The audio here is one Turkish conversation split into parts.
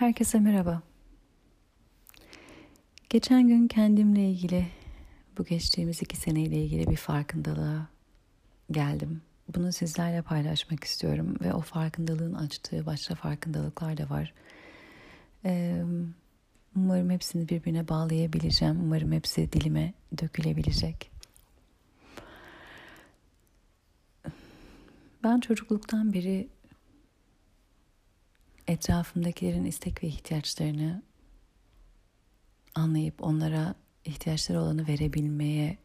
Herkese merhaba. Geçen gün kendimle ilgili bu geçtiğimiz iki seneyle ilgili bir farkındalığa geldim. Bunu sizlerle paylaşmak istiyorum ve o farkındalığın açtığı başka farkındalıklar da var. umarım hepsini birbirine bağlayabileceğim. Umarım hepsi dilime dökülebilecek. Ben çocukluktan beri etrafımdakilerin istek ve ihtiyaçlarını anlayıp onlara ihtiyaçları olanı verebilmeye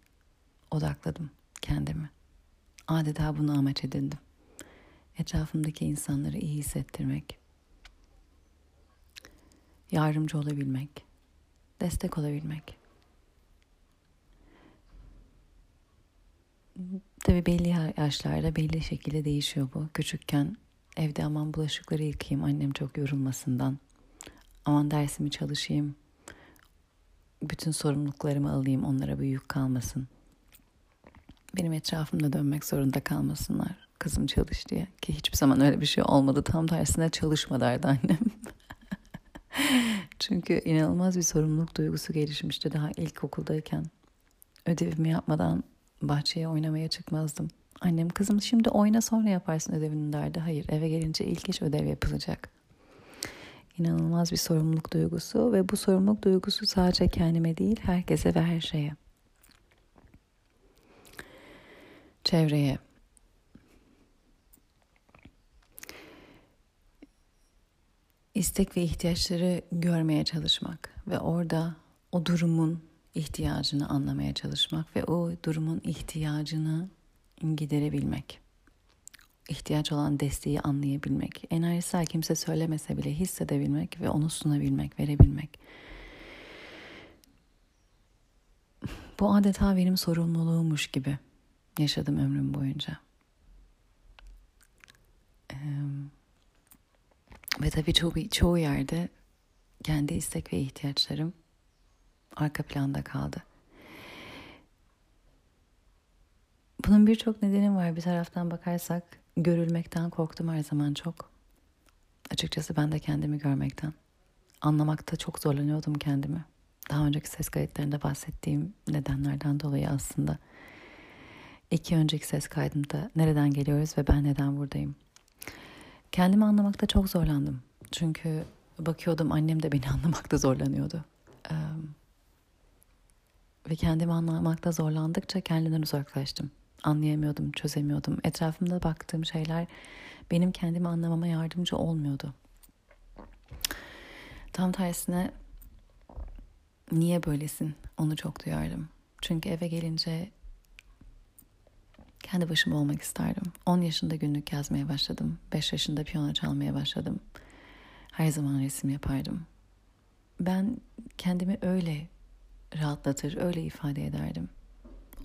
odakladım kendimi. Adeta bunu amaç edindim. Etrafımdaki insanları iyi hissettirmek, yardımcı olabilmek, destek olabilmek. Tabii belli yaşlarda belli şekilde değişiyor bu. Küçükken Evde aman bulaşıkları yıkayayım annem çok yorulmasından. Aman dersimi çalışayım. Bütün sorumluluklarımı alayım onlara bir yük kalmasın. Benim etrafımda dönmek zorunda kalmasınlar. Kızım çalış diye. Ki hiçbir zaman öyle bir şey olmadı. Tam tersine çalışma derdi annem. Çünkü inanılmaz bir sorumluluk duygusu gelişmişti daha ilkokuldayken. Ödevimi yapmadan bahçeye oynamaya çıkmazdım. Annem kızım şimdi oyna sonra yaparsın ödevini derdi. Hayır eve gelince ilk iş ödev yapılacak. İnanılmaz bir sorumluluk duygusu ve bu sorumluluk duygusu sadece kendime değil herkese ve her şeye. Çevreye. istek ve ihtiyaçları görmeye çalışmak ve orada o durumun ihtiyacını anlamaya çalışmak ve o durumun ihtiyacını giderebilmek. ihtiyaç olan desteği anlayabilmek. Enerjisel kimse söylemese bile hissedebilmek ve onu sunabilmek, verebilmek. Bu adeta benim sorumluluğummuş gibi yaşadım ömrüm boyunca. Ee, ve tabii çoğu, çoğu yerde kendi istek ve ihtiyaçlarım arka planda kaldı. Bunun birçok nedeni var. Bir taraftan bakarsak görülmekten korktum her zaman çok. Açıkçası ben de kendimi görmekten. Anlamakta çok zorlanıyordum kendimi. Daha önceki ses kayıtlarında bahsettiğim nedenlerden dolayı aslında. İki önceki ses kaydımda nereden geliyoruz ve ben neden buradayım. Kendimi anlamakta çok zorlandım. Çünkü bakıyordum annem de beni anlamakta zorlanıyordu. Ee, ve kendimi anlamakta zorlandıkça kendinden uzaklaştım anlayamıyordum, çözemiyordum. Etrafımda baktığım şeyler benim kendimi anlamama yardımcı olmuyordu. Tam tersine niye böylesin onu çok duyardım. Çünkü eve gelince kendi başıma olmak isterdim. 10 yaşında günlük yazmaya başladım. 5 yaşında piyano çalmaya başladım. Her zaman resim yapardım. Ben kendimi öyle rahatlatır, öyle ifade ederdim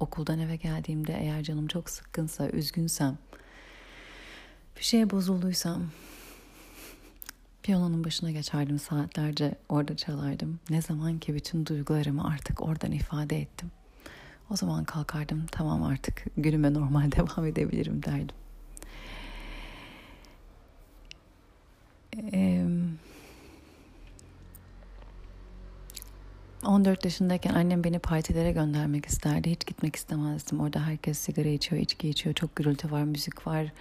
okuldan eve geldiğimde eğer canım çok sıkkınsa, üzgünsem, bir şeye bozulduysam piyanonun başına geçerdim saatlerce orada çalardım. Ne zaman ki bütün duygularımı artık oradan ifade ettim. O zaman kalkardım tamam artık günüme normal devam edebilirim derdim. Eee 14 yaşındayken annem beni partilere göndermek isterdi. Hiç gitmek istemezdim. Orada herkes sigara içiyor, içki içiyor. Çok gürültü var, müzik var.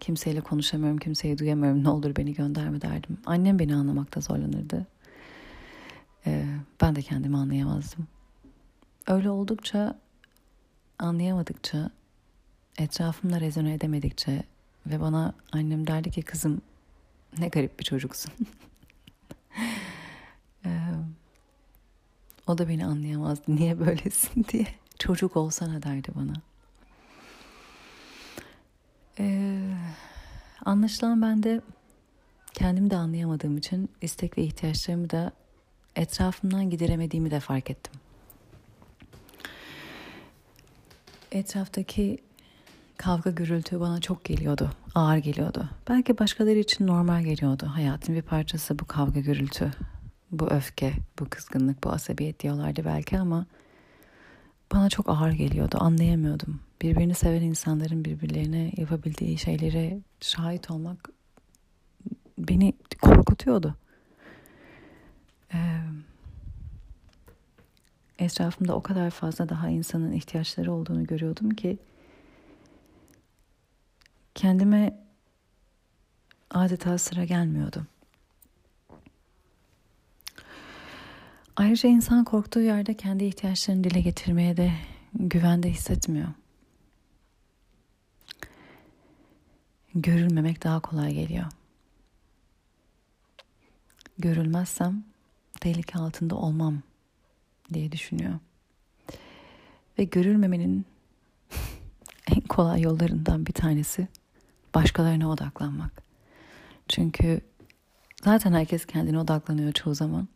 Kimseyle konuşamıyorum, kimseyi duyamıyorum. Ne olur beni gönderme derdim. Annem beni anlamakta zorlanırdı. Ee, ben de kendimi anlayamazdım. Öyle oldukça, anlayamadıkça, etrafımda rezone edemedikçe ve bana annem derdi ki kızım ne garip bir çocuksun. O da beni anlayamazdı. Niye böylesin diye. Çocuk olsana derdi bana. Ee, anlaşılan ben de kendimi de anlayamadığım için istek ve ihtiyaçlarımı da etrafımdan gideremediğimi de fark ettim. Etraftaki kavga gürültü bana çok geliyordu, ağır geliyordu. Belki başkaları için normal geliyordu. Hayatın bir parçası bu kavga gürültü bu öfke, bu kızgınlık, bu asabiyet diyorlardı belki ama bana çok ağır geliyordu. Anlayamıyordum. Birbirini seven insanların birbirlerine yapabildiği şeylere şahit olmak beni korkutuyordu. Ee, etrafımda o kadar fazla daha insanın ihtiyaçları olduğunu görüyordum ki kendime adeta sıra gelmiyordu. Ayrıca insan korktuğu yerde kendi ihtiyaçlarını dile getirmeye de güvende hissetmiyor. Görülmemek daha kolay geliyor. Görülmezsem tehlike altında olmam diye düşünüyor. Ve görülmemenin en kolay yollarından bir tanesi başkalarına odaklanmak. Çünkü zaten herkes kendine odaklanıyor çoğu zaman.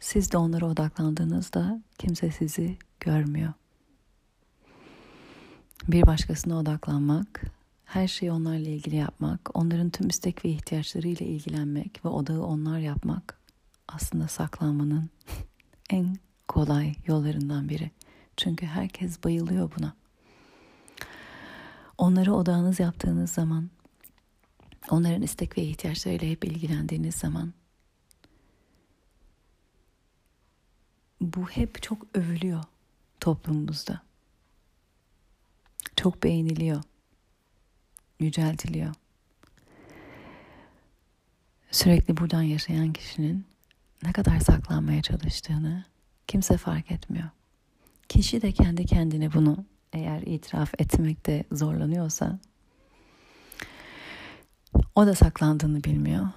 Siz de onlara odaklandığınızda kimse sizi görmüyor. Bir başkasına odaklanmak, her şeyi onlarla ilgili yapmak, onların tüm istek ve ihtiyaçlarıyla ilgilenmek ve odağı onlar yapmak aslında saklanmanın en kolay yollarından biri. Çünkü herkes bayılıyor buna. Onları odağınız yaptığınız zaman, onların istek ve ihtiyaçlarıyla hep ilgilendiğiniz zaman bu hep çok övülüyor toplumumuzda. Çok beğeniliyor. Yüceltiliyor. Sürekli buradan yaşayan kişinin ne kadar saklanmaya çalıştığını kimse fark etmiyor. Kişi de kendi kendine bunu eğer itiraf etmekte zorlanıyorsa o da saklandığını bilmiyor.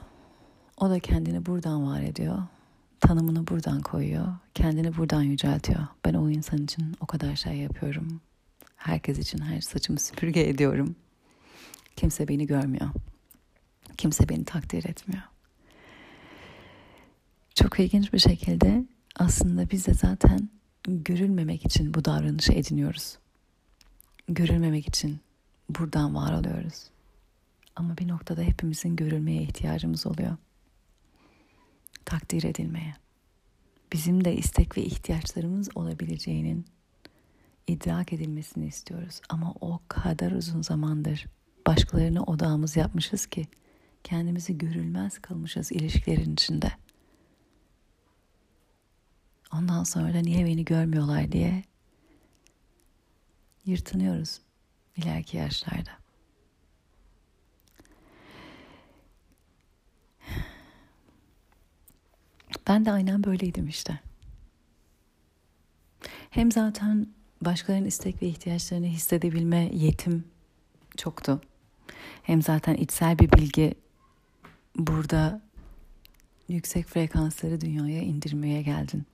O da kendini buradan var ediyor tanımını buradan koyuyor. Kendini buradan yüceltiyor. Ben o insan için o kadar şey yapıyorum. Herkes için her saçımı süpürge ediyorum. Kimse beni görmüyor. Kimse beni takdir etmiyor. Çok ilginç bir şekilde aslında biz de zaten görülmemek için bu davranışı ediniyoruz. Görülmemek için buradan var oluyoruz. Ama bir noktada hepimizin görülmeye ihtiyacımız oluyor takdir edilmeye, bizim de istek ve ihtiyaçlarımız olabileceğinin idrak edilmesini istiyoruz. Ama o kadar uzun zamandır başkalarına odağımız yapmışız ki kendimizi görülmez kalmışız ilişkilerin içinde. Ondan sonra da niye beni görmüyorlar diye yırtınıyoruz ileriki yaşlarda. Ben de aynen böyleydim işte. Hem zaten başkalarının istek ve ihtiyaçlarını hissedebilme yetim çoktu. Hem zaten içsel bir bilgi burada yüksek frekansları dünyaya indirmeye geldin.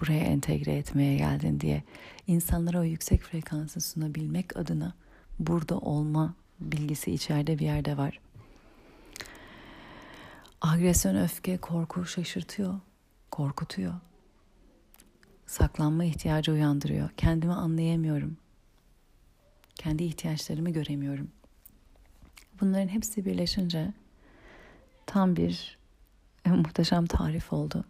Buraya entegre etmeye geldin diye insanlara o yüksek frekansı sunabilmek adına burada olma bilgisi içeride bir yerde var. Agresyon, öfke, korku şaşırtıyor, korkutuyor. Saklanma ihtiyacı uyandırıyor. Kendimi anlayamıyorum. Kendi ihtiyaçlarımı göremiyorum. Bunların hepsi birleşince tam bir e, muhteşem tarif oldu.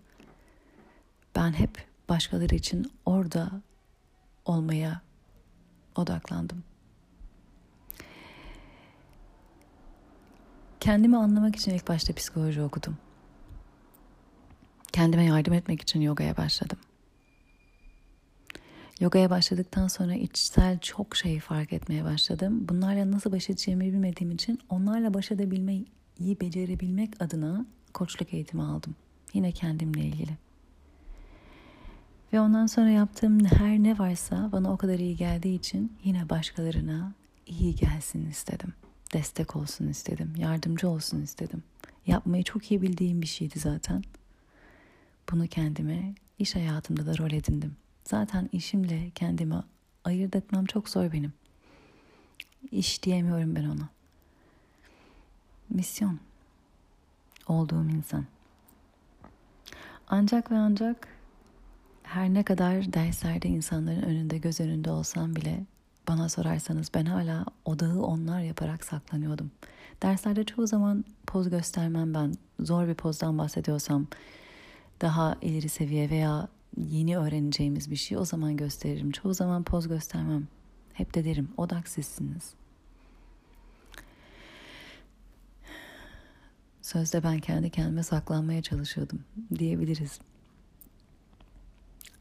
Ben hep başkaları için orada olmaya odaklandım. Kendimi anlamak için ilk başta psikoloji okudum. Kendime yardım etmek için yogaya başladım. Yogaya başladıktan sonra içsel çok şeyi fark etmeye başladım. Bunlarla nasıl baş edeceğimi bilmediğim için onlarla baş edebilmeyi becerebilmek adına koçluk eğitimi aldım. Yine kendimle ilgili. Ve ondan sonra yaptığım her ne varsa bana o kadar iyi geldiği için yine başkalarına iyi gelsin istedim destek olsun istedim, yardımcı olsun istedim. Yapmayı çok iyi bildiğim bir şeydi zaten. Bunu kendime iş hayatımda da rol edindim. Zaten işimle kendimi ayırt etmem çok zor benim. İş diyemiyorum ben ona. Misyon. Olduğum insan. Ancak ve ancak her ne kadar derslerde insanların önünde göz önünde olsam bile bana sorarsanız ben hala odağı onlar yaparak saklanıyordum. Derslerde çoğu zaman poz göstermem ben. Zor bir pozdan bahsediyorsam daha ileri seviye veya yeni öğreneceğimiz bir şey o zaman gösteririm. Çoğu zaman poz göstermem. Hep de derim odak sizsiniz. Sözde ben kendi kendime saklanmaya çalışıyordum diyebiliriz.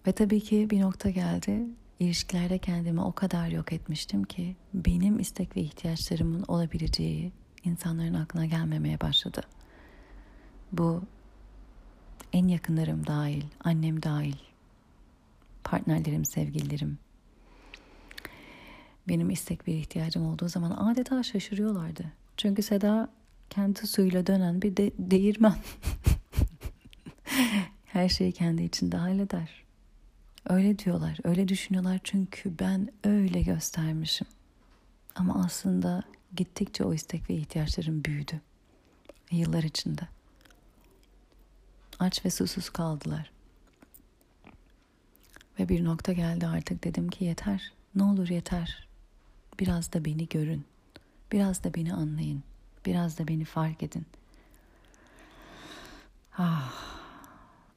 Ve tabii ki bir nokta geldi. İlişkilerde kendimi o kadar yok etmiştim ki benim istek ve ihtiyaçlarımın olabileceği insanların aklına gelmemeye başladı. Bu en yakınlarım dahil, annem dahil, partnerlerim, sevgililerim. Benim istek bir ihtiyacım olduğu zaman adeta şaşırıyorlardı. Çünkü Seda kendi suyuyla dönen bir de- değirmen. Her şeyi kendi içinde halleder. Öyle diyorlar, öyle düşünüyorlar çünkü ben öyle göstermişim. Ama aslında gittikçe o istek ve ihtiyaçlarım büyüdü. Yıllar içinde. Aç ve susuz kaldılar. Ve bir nokta geldi artık dedim ki yeter. Ne olur yeter. Biraz da beni görün. Biraz da beni anlayın. Biraz da beni fark edin. Ah.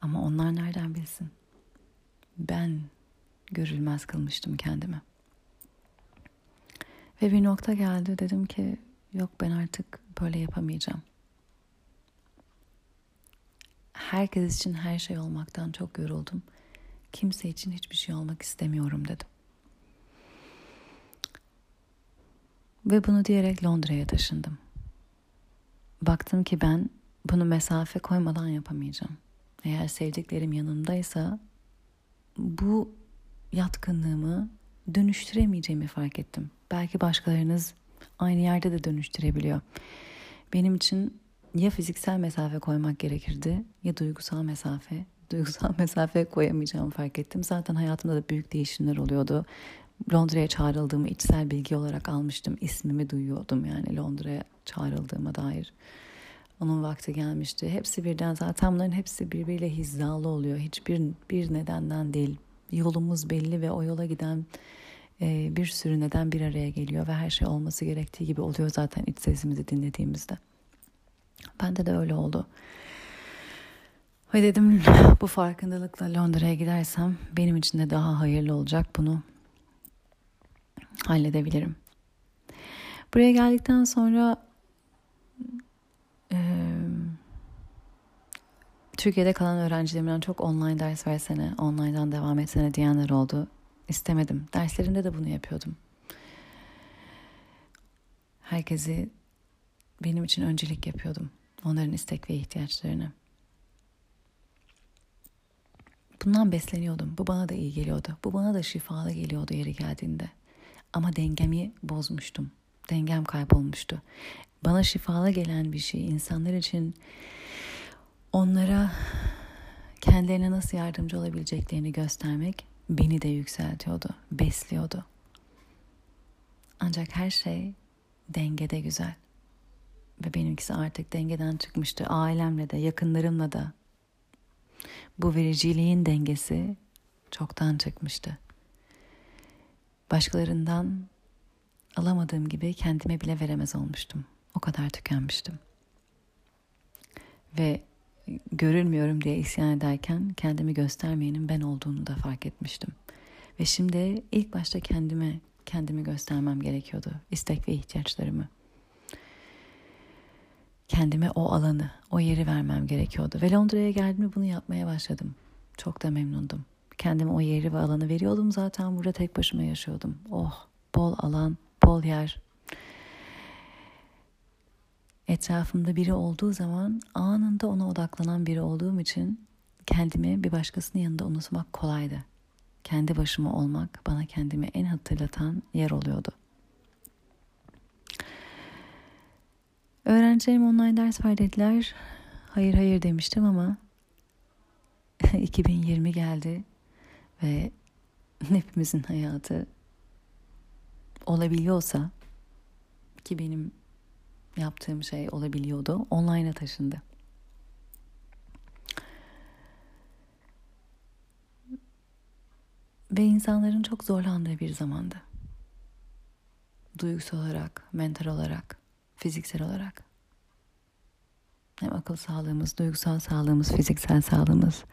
Ama onlar nereden bilsin? Ben görülmez kılmıştım kendimi. Ve bir nokta geldi dedim ki yok ben artık böyle yapamayacağım. Herkes için her şey olmaktan çok yoruldum. Kimse için hiçbir şey olmak istemiyorum dedim. Ve bunu diyerek Londra'ya taşındım. Baktım ki ben bunu mesafe koymadan yapamayacağım. Eğer sevdiklerim yanımdaysa bu yatkınlığımı dönüştüremeyeceğimi fark ettim. Belki başkalarınız aynı yerde de dönüştürebiliyor. Benim için ya fiziksel mesafe koymak gerekirdi ya duygusal mesafe. Duygusal mesafe koyamayacağımı fark ettim. Zaten hayatımda da büyük değişimler oluyordu. Londra'ya çağrıldığımı içsel bilgi olarak almıştım. İsmimi duyuyordum yani Londra'ya çağrıldığıma dair. Onun vakti gelmişti. Hepsi birden zaten bunların hepsi birbiriyle hizalı oluyor. Hiçbir bir nedenden değil. Yolumuz belli ve o yola giden e, bir sürü neden bir araya geliyor ve her şey olması gerektiği gibi oluyor zaten iç sesimizi dinlediğimizde. Bende de öyle oldu. Ve dedim bu farkındalıkla Londra'ya gidersem benim için de daha hayırlı olacak. Bunu halledebilirim. Buraya geldikten sonra Türkiye'de kalan öğrencilerimden çok online ders versene, online'dan devam etsene diyenler oldu. İstemedim. Derslerimde de bunu yapıyordum. Herkesi benim için öncelik yapıyordum. Onların istek ve ihtiyaçlarını. Bundan besleniyordum. Bu bana da iyi geliyordu. Bu bana da şifalı geliyordu yeri geldiğinde. Ama dengemi bozmuştum. Dengem kaybolmuştu. Bana şifalı gelen bir şey insanlar için onlara kendilerine nasıl yardımcı olabileceklerini göstermek beni de yükseltiyordu, besliyordu. Ancak her şey dengede güzel. Ve benimkisi artık dengeden çıkmıştı. Ailemle de, yakınlarımla da. Bu vericiliğin dengesi çoktan çıkmıştı. Başkalarından alamadığım gibi kendime bile veremez olmuştum. O kadar tükenmiştim. Ve görülmüyorum diye isyan ederken kendimi göstermeyenin ben olduğunu da fark etmiştim. Ve şimdi ilk başta kendime kendimi göstermem gerekiyordu. İstek ve ihtiyaçlarımı. Kendime o alanı, o yeri vermem gerekiyordu. Ve Londra'ya geldiğimde bunu yapmaya başladım. Çok da memnundum. Kendime o yeri ve alanı veriyordum zaten burada tek başıma yaşıyordum. Oh, bol alan, bol yer. Etrafımda biri olduğu zaman anında ona odaklanan biri olduğum için kendimi bir başkasının yanında unutmak kolaydı. Kendi başıma olmak bana kendimi en hatırlatan yer oluyordu. Öğrencilerim online ders ver dediler. Hayır hayır demiştim ama 2020 geldi ve hepimizin hayatı olabiliyorsa ki benim yaptığım şey olabiliyordu. Online'a taşındı. Ve insanların çok zorlandığı bir zamandı. Duygusal olarak, mental olarak, fiziksel olarak. Hem akıl sağlığımız, duygusal sağlığımız, fiziksel sağlığımız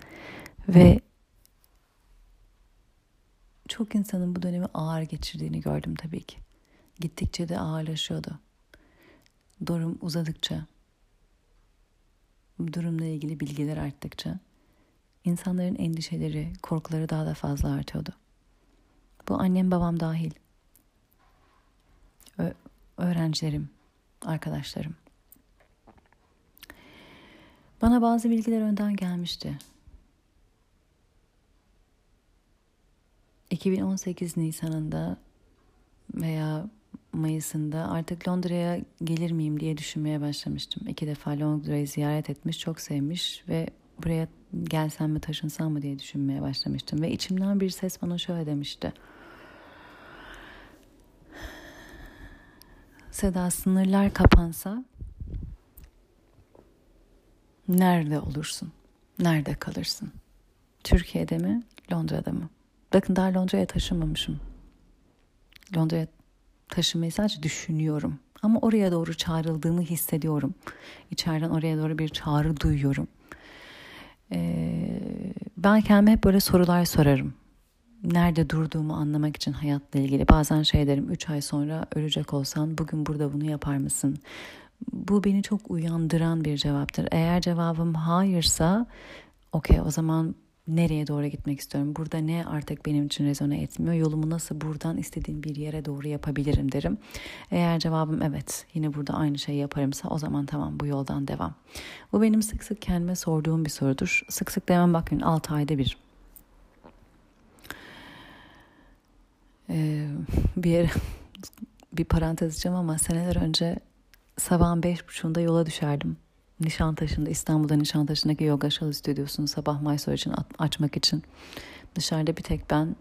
ve çok insanın bu dönemi ağır geçirdiğini gördüm tabii ki. Gittikçe de ağırlaşıyordu. Durum uzadıkça, durumla ilgili bilgiler arttıkça insanların endişeleri, korkuları daha da fazla artıyordu. Bu annem babam dahil. Ö- öğrencilerim, arkadaşlarım. Bana bazı bilgiler önden gelmişti. 2018 Nisan'ında veya Mayıs'ında artık Londra'ya gelir miyim diye düşünmeye başlamıştım. İki defa Londra'yı ziyaret etmiş, çok sevmiş ve buraya gelsem mi taşınsam mı diye düşünmeye başlamıştım. Ve içimden bir ses bana şöyle demişti. Seda sınırlar kapansa nerede olursun? Nerede kalırsın? Türkiye'de mi, Londra'da mı? Bakın daha Londra'ya taşınmamışım. Londra'ya taşınmayı sadece düşünüyorum. Ama oraya doğru çağrıldığımı hissediyorum. İçeriden oraya doğru bir çağrı duyuyorum. Ee, ben kendime hep böyle sorular sorarım. Nerede durduğumu anlamak için hayatla ilgili. Bazen şey derim 3 ay sonra ölecek olsan bugün burada bunu yapar mısın? Bu beni çok uyandıran bir cevaptır. Eğer cevabım hayırsa okey o zaman nereye doğru gitmek istiyorum? Burada ne artık benim için rezone etmiyor? Yolumu nasıl buradan istediğim bir yere doğru yapabilirim derim. Eğer cevabım evet yine burada aynı şeyi yaparımsa o zaman tamam bu yoldan devam. Bu benim sık sık kendime sorduğum bir sorudur. Sık sık demem bakın 6 ayda bir. Ee, bir yere bir parantez açacağım ama seneler önce sabahın beş buçuğunda yola düşerdim. Nişantaşı'nda İstanbul'da Nişantaşı'ndaki yoga show stüdyosunu sabah Mysore için açmak için dışarıda bir tek ben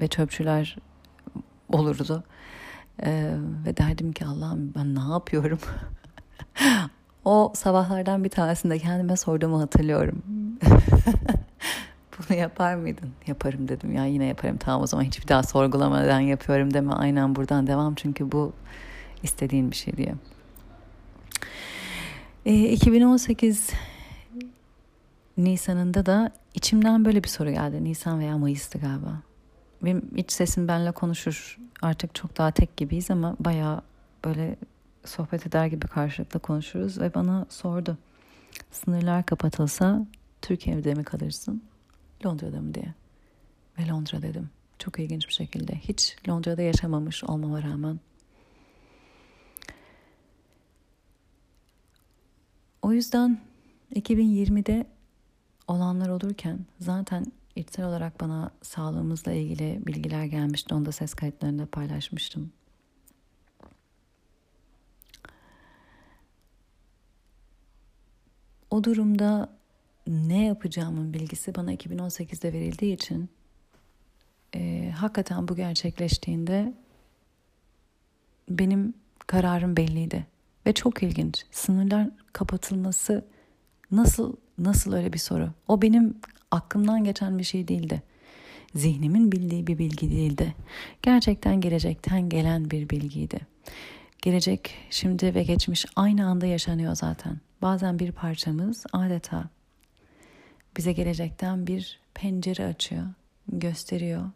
ve çöpçüler olurdu. Ee, ve derdim ki Allah'ım ben ne yapıyorum? o sabahlardan bir tanesinde kendime sorduğumu hatırlıyorum. Bunu yapar mıydın? Yaparım dedim ya yine yaparım. Tamam o zaman hiçbir daha sorgulamadan yapıyorum deme. Aynen buradan devam çünkü bu istediğin bir şey diye. E, ee, 2018 Nisan'ında da içimden böyle bir soru geldi. Nisan veya Mayıs'tı galiba. Benim iç sesim benimle konuşur. Artık çok daha tek gibiyiz ama bayağı böyle sohbet eder gibi karşılıklı konuşuruz. Ve bana sordu. Sınırlar kapatılsa Türkiye'de mi kalırsın? Londra'da mı diye. Ve Londra dedim. Çok ilginç bir şekilde. Hiç Londra'da yaşamamış olmama rağmen O yüzden 2020'de olanlar olurken zaten içsel olarak bana sağlığımızla ilgili bilgiler gelmişti. Onu da ses kayıtlarında paylaşmıştım. O durumda ne yapacağımın bilgisi bana 2018'de verildiği için e, hakikaten bu gerçekleştiğinde benim kararım belliydi. Ve çok ilginç. Sınırlar kapatılması nasıl nasıl öyle bir soru? O benim aklımdan geçen bir şey değildi. Zihnimin bildiği bir bilgi değildi. Gerçekten gelecekten gelen bir bilgiydi. Gelecek, şimdi ve geçmiş aynı anda yaşanıyor zaten. Bazen bir parçamız adeta bize gelecekten bir pencere açıyor, gösteriyor.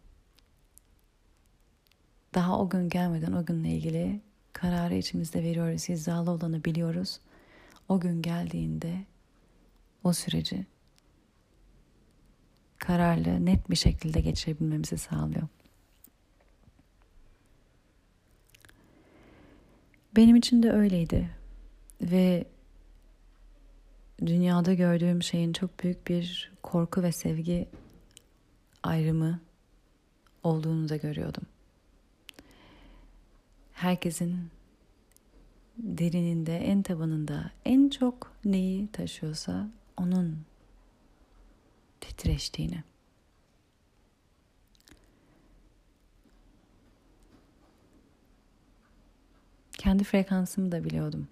Daha o gün gelmeden o günle ilgili kararı içimizde veriyoruz, hizalı olanı biliyoruz. O gün geldiğinde o süreci kararlı, net bir şekilde geçirebilmemizi sağlıyor. Benim için de öyleydi ve dünyada gördüğüm şeyin çok büyük bir korku ve sevgi ayrımı olduğunu da görüyordum herkesin derininde, en tabanında en çok neyi taşıyorsa onun titreştiğini. Kendi frekansımı da biliyordum.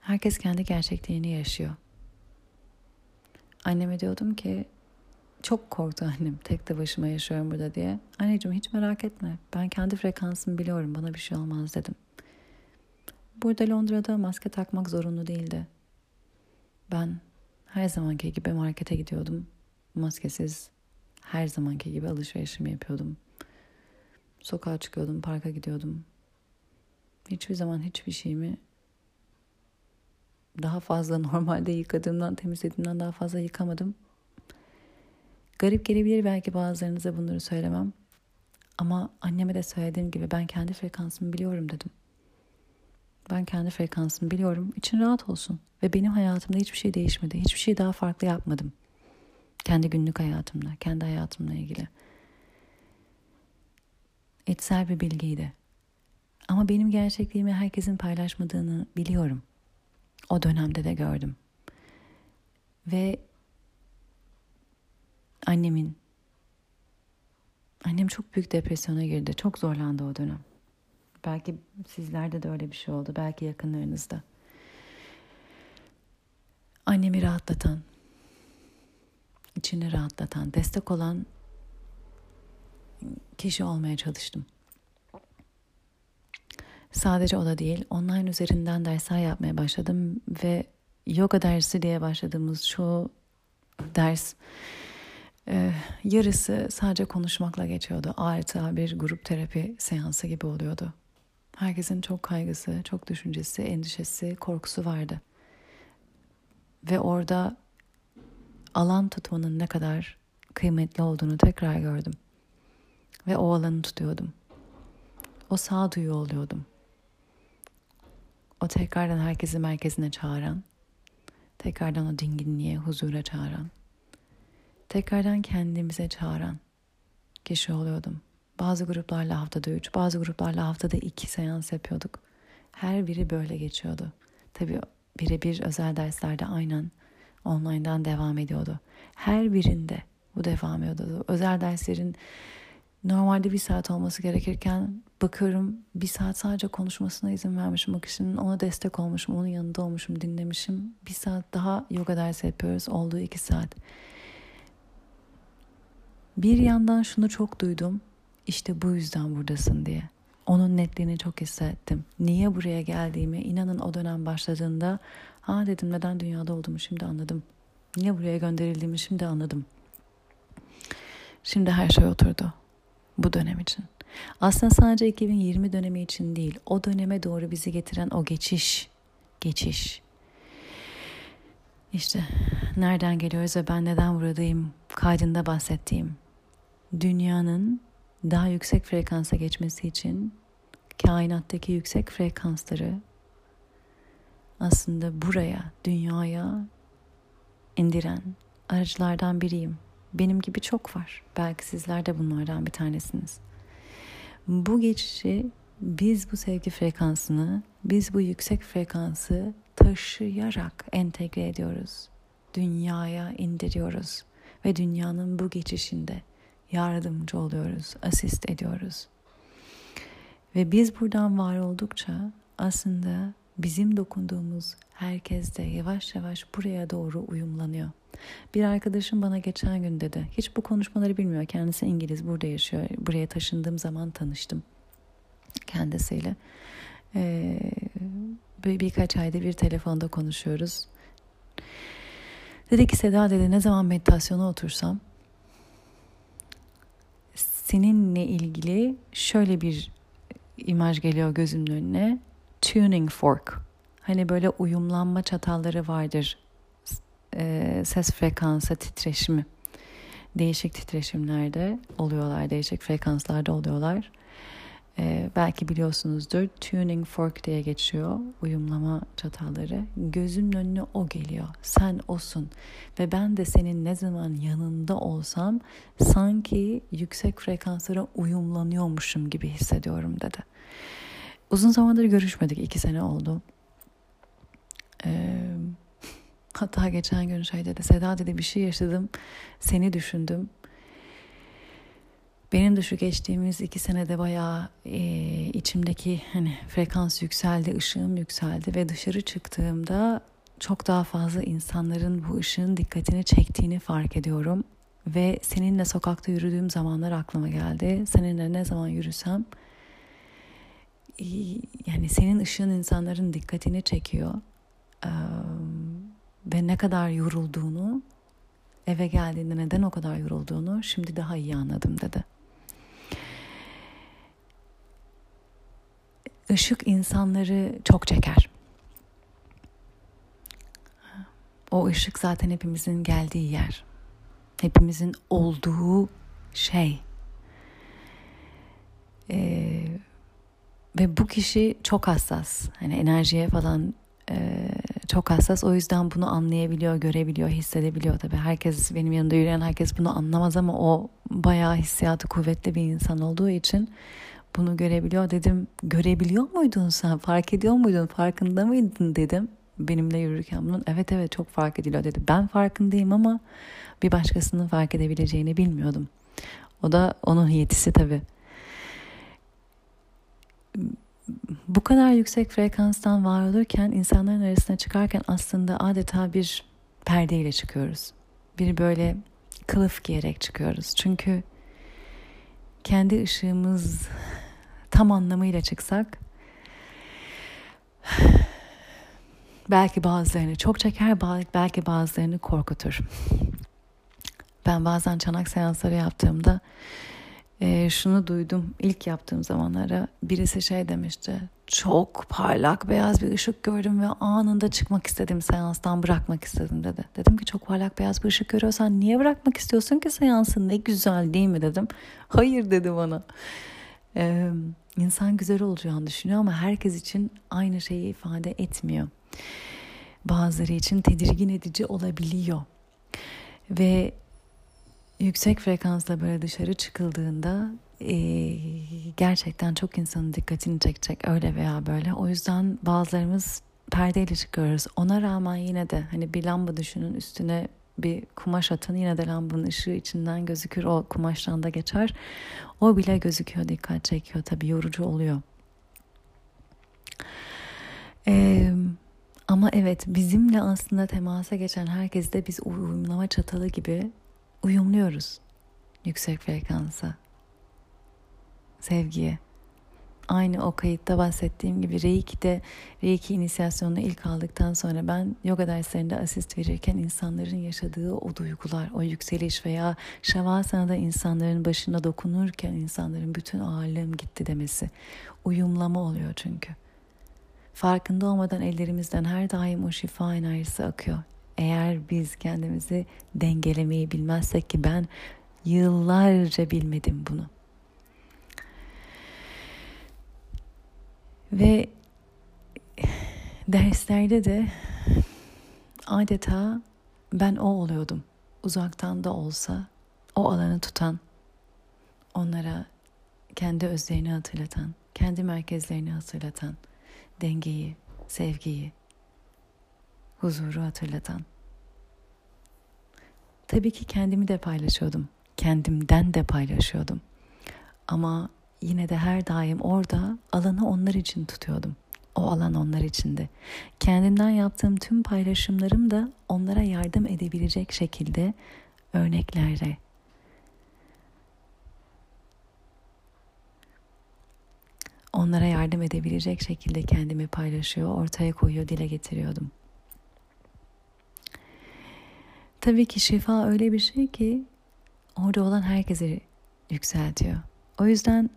Herkes kendi gerçekliğini yaşıyor. Anneme diyordum ki çok korktu annem tek de başıma yaşıyorum burada diye. Anneciğim hiç merak etme ben kendi frekansımı biliyorum bana bir şey olmaz dedim. Burada Londra'da maske takmak zorunlu değildi. Ben her zamanki gibi markete gidiyordum. Maskesiz her zamanki gibi alışverişimi yapıyordum. Sokağa çıkıyordum, parka gidiyordum. Hiçbir zaman hiçbir şeyimi Daha fazla normalde yıkadığımdan, temizlediğimden daha fazla yıkamadım. Garip gelebilir belki bazılarınıza bunları söylemem. Ama anneme de söylediğim gibi ben kendi frekansımı biliyorum dedim. Ben kendi frekansımı biliyorum. İçin rahat olsun. Ve benim hayatımda hiçbir şey değişmedi. Hiçbir şey daha farklı yapmadım. Kendi günlük hayatımda, kendi hayatımla ilgili. İçsel bir bilgiydi. Ama benim gerçekliğimi herkesin paylaşmadığını biliyorum. O dönemde de gördüm. Ve annemin annem çok büyük depresyona girdi. Çok zorlandı o dönem. Belki sizlerde de öyle bir şey oldu. Belki yakınlarınızda. Annemi rahatlatan, içini rahatlatan, destek olan kişi olmaya çalıştım. Sadece o da değil, online üzerinden dersler yapmaya başladım ve yoga dersi diye başladığımız şu ders e, yarısı sadece konuşmakla geçiyordu. Artı bir grup terapi seansı gibi oluyordu. Herkesin çok kaygısı, çok düşüncesi, endişesi, korkusu vardı. Ve orada alan tutmanın ne kadar kıymetli olduğunu tekrar gördüm. Ve o alanı tutuyordum. O sağduyu oluyordum. O tekrardan herkesi merkezine çağıran, tekrardan o dinginliğe, huzura çağıran, tekrardan kendimize çağıran kişi oluyordum. Bazı gruplarla haftada üç, bazı gruplarla haftada iki seans yapıyorduk. Her biri böyle geçiyordu. Tabii birebir özel derslerde aynen online'dan devam ediyordu. Her birinde bu devam ediyordu. Özel derslerin normalde bir saat olması gerekirken bakıyorum bir saat sadece konuşmasına izin vermişim. Bakışının ona destek olmuşum, onun yanında olmuşum, dinlemişim. Bir saat daha yoga dersi yapıyoruz. Olduğu iki saat. Bir yandan şunu çok duydum. İşte bu yüzden buradasın diye. Onun netliğini çok hissettim. Niye buraya geldiğimi inanın o dönem başladığında ha dedim neden dünyada olduğumu şimdi anladım. Niye buraya gönderildiğimi şimdi anladım. Şimdi her şey oturdu bu dönem için. Aslında sadece 2020 dönemi için değil, o döneme doğru bizi getiren o geçiş, geçiş. İşte nereden geliyoruz ve ben neden buradayım kaydında bahsettiğim. Dünyanın daha yüksek frekansa geçmesi için kainattaki yüksek frekansları aslında buraya, dünyaya indiren aracılardan biriyim. Benim gibi çok var. Belki sizler de bunlardan bir tanesiniz. Bu geçişi biz bu sevgi frekansını, biz bu yüksek frekansı taşıyarak entegre ediyoruz. Dünyaya indiriyoruz ve dünyanın bu geçişinde yardımcı oluyoruz, asist ediyoruz. Ve biz buradan var oldukça aslında bizim dokunduğumuz herkes de yavaş yavaş buraya doğru uyumlanıyor. Bir arkadaşım bana geçen gün dedi. Hiç bu konuşmaları bilmiyor. Kendisi İngiliz, burada yaşıyor. Buraya taşındığım zaman tanıştım kendisiyle. Ee, bir, birkaç ayda bir telefonda konuşuyoruz. Dedi ki Seda dedi ne zaman meditasyona otursam seninle ilgili şöyle bir imaj geliyor gözümün önüne. Tuning fork. Hani böyle uyumlanma çatalları vardır. E, ses frekansı titreşimi. Değişik titreşimlerde oluyorlar. Değişik frekanslarda oluyorlar. Ee, belki biliyorsunuzdur tuning fork diye geçiyor uyumlama çatalları. Gözümün önüne o geliyor. Sen osun ve ben de senin ne zaman yanında olsam sanki yüksek frekanslara uyumlanıyormuşum gibi hissediyorum dedi. Uzun zamandır görüşmedik. iki sene oldu. Ee, hatta geçen gün şey dedi. Seda dedi bir şey yaşadım. Seni düşündüm benim de şu geçtiğimiz iki senede bayağı e, içimdeki hani frekans yükseldi, ışığım yükseldi ve dışarı çıktığımda çok daha fazla insanların bu ışığın dikkatini çektiğini fark ediyorum. Ve seninle sokakta yürüdüğüm zamanlar aklıma geldi. Seninle ne zaman yürüsem yani senin ışığın insanların dikkatini çekiyor. Ee, ve ne kadar yorulduğunu eve geldiğinde neden o kadar yorulduğunu şimdi daha iyi anladım dedi. Işık insanları çok çeker. O ışık zaten hepimizin geldiği yer. Hepimizin olduğu şey. Ee, ve bu kişi çok hassas. Hani enerjiye falan e, çok hassas. O yüzden bunu anlayabiliyor, görebiliyor, hissedebiliyor tabii. Herkes benim yanında yürüyen herkes bunu anlamaz ama o bayağı hissiyatı kuvvetli bir insan olduğu için bunu görebiliyor. Dedim görebiliyor muydun sen? Fark ediyor muydun? Farkında mıydın dedim. Benimle yürürken bunun evet evet çok fark ediliyor dedi. Ben farkındayım ama bir başkasının fark edebileceğini bilmiyordum. O da onun yetisi tabii bu kadar yüksek frekanstan var olurken insanların arasına çıkarken aslında adeta bir perdeyle çıkıyoruz. Bir böyle kılıf giyerek çıkıyoruz. Çünkü kendi ışığımız tam anlamıyla çıksak belki bazılarını çok çeker belki bazılarını korkutur. Ben bazen çanak seansları yaptığımda e, şunu duydum ilk yaptığım zamanlara birisi şey demişti çok parlak beyaz bir ışık gördüm ve anında çıkmak istedim seanstan bırakmak istedim dedi. Dedim ki çok parlak beyaz bir ışık görüyorsan niye bırakmak istiyorsun ki seansın ne güzel değil mi dedim. Hayır dedi bana. Ee, insan güzel olacağını düşünüyor ama herkes için aynı şeyi ifade etmiyor. Bazıları için tedirgin edici olabiliyor. Ve yüksek frekansla böyle dışarı çıkıldığında e, gerçekten çok insanın dikkatini çekecek öyle veya böyle. O yüzden bazılarımız perdeyle çıkıyoruz. Ona rağmen yine de hani bir lamba düşünün üstüne bir kumaş atın yine de lambanın ışığı içinden gözükür o kumaştan da geçer. O bile gözüküyor dikkat çekiyor tabii yorucu oluyor. Ee, ama evet bizimle aslında temasa geçen herkes de biz uyumlama çatalı gibi uyumluyoruz yüksek frekansa, sevgiye. Aynı o kayıtta bahsettiğim gibi Reiki'de Reiki inisiyasyonunu ilk aldıktan sonra ben yoga derslerinde asist verirken insanların yaşadığı o duygular, o yükseliş veya Şavasana'da insanların başına dokunurken insanların bütün ağırlığım gitti demesi. Uyumlama oluyor çünkü. Farkında olmadan ellerimizden her daim o şifa enerjisi akıyor. Eğer biz kendimizi dengelemeyi bilmezsek ki ben yıllarca bilmedim bunu. Ve derslerde de adeta ben o oluyordum. Uzaktan da olsa o alanı tutan, onlara kendi özlerini hatırlatan, kendi merkezlerini hatırlatan, dengeyi, sevgiyi, huzuru hatırlatan. Tabii ki kendimi de paylaşıyordum. Kendimden de paylaşıyordum. Ama yine de her daim orada alanı onlar için tutuyordum. O alan onlar içindi. Kendimden yaptığım tüm paylaşımlarım da onlara yardım edebilecek şekilde örneklere onlara yardım edebilecek şekilde kendimi paylaşıyor, ortaya koyuyor, dile getiriyordum. Tabii ki şifa öyle bir şey ki orada olan herkesi yükseltiyor. O yüzden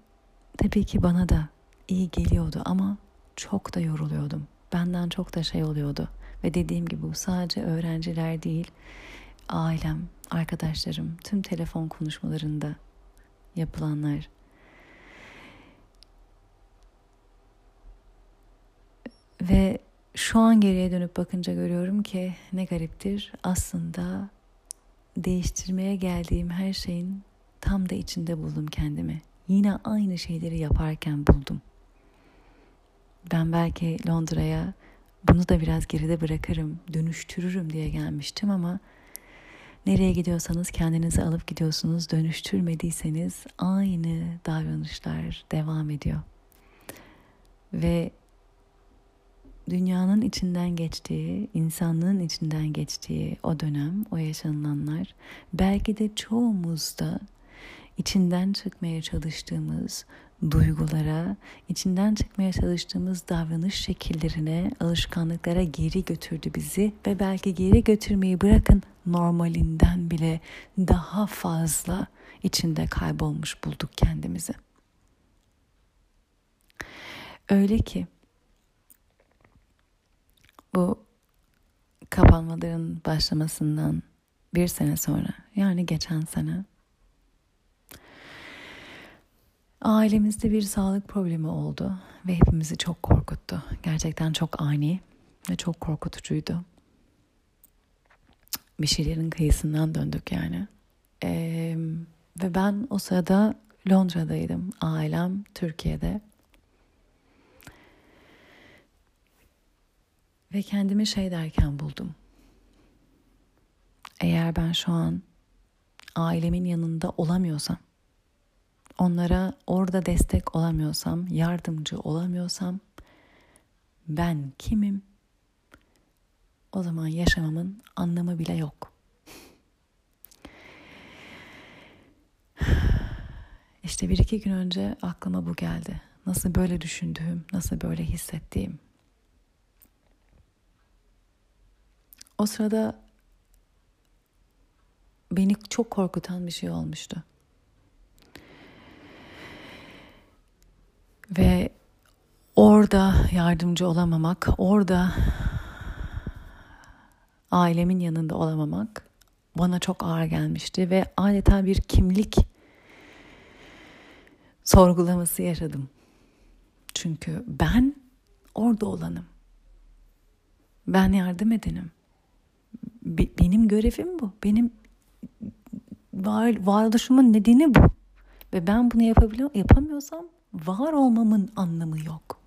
tabii ki bana da iyi geliyordu ama çok da yoruluyordum. Benden çok da şey oluyordu. Ve dediğim gibi bu sadece öğrenciler değil, ailem, arkadaşlarım, tüm telefon konuşmalarında yapılanlar. Ve şu an geriye dönüp bakınca görüyorum ki ne gariptir. Aslında değiştirmeye geldiğim her şeyin tam da içinde buldum kendimi. Yine aynı şeyleri yaparken buldum. Ben belki Londra'ya bunu da biraz geride bırakırım, dönüştürürüm diye gelmiştim ama nereye gidiyorsanız kendinizi alıp gidiyorsunuz. Dönüştürmediyseniz aynı davranışlar devam ediyor. Ve dünyanın içinden geçtiği, insanlığın içinden geçtiği o dönem, o yaşananlar belki de çoğumuzda içinden çıkmaya çalıştığımız duygulara, içinden çıkmaya çalıştığımız davranış şekillerine, alışkanlıklara geri götürdü bizi ve belki geri götürmeyi bırakın normalinden bile daha fazla içinde kaybolmuş bulduk kendimizi. Öyle ki bu kapanmaların başlamasından bir sene sonra yani geçen sene ailemizde bir sağlık problemi oldu ve hepimizi çok korkuttu. Gerçekten çok ani ve çok korkutucuydu. Bir şeylerin kıyısından döndük yani. Ee, ve ben o sırada Londra'daydım. Ailem Türkiye'de. Ve kendimi şey derken buldum. Eğer ben şu an ailemin yanında olamıyorsam, onlara orada destek olamıyorsam, yardımcı olamıyorsam ben kimim? O zaman yaşamamın anlamı bile yok. İşte bir iki gün önce aklıma bu geldi. Nasıl böyle düşündüğüm, nasıl böyle hissettiğim. O sırada beni çok korkutan bir şey olmuştu. Ve orada yardımcı olamamak, orada ailemin yanında olamamak bana çok ağır gelmişti ve adeta bir kimlik sorgulaması yaşadım. Çünkü ben orada olanım. Ben yardım edenim. Benim görevim bu. Benim var, varoluşumun nedeni bu. Ve ben bunu yapabiliyor, yapamıyorsam var olmamın anlamı yok.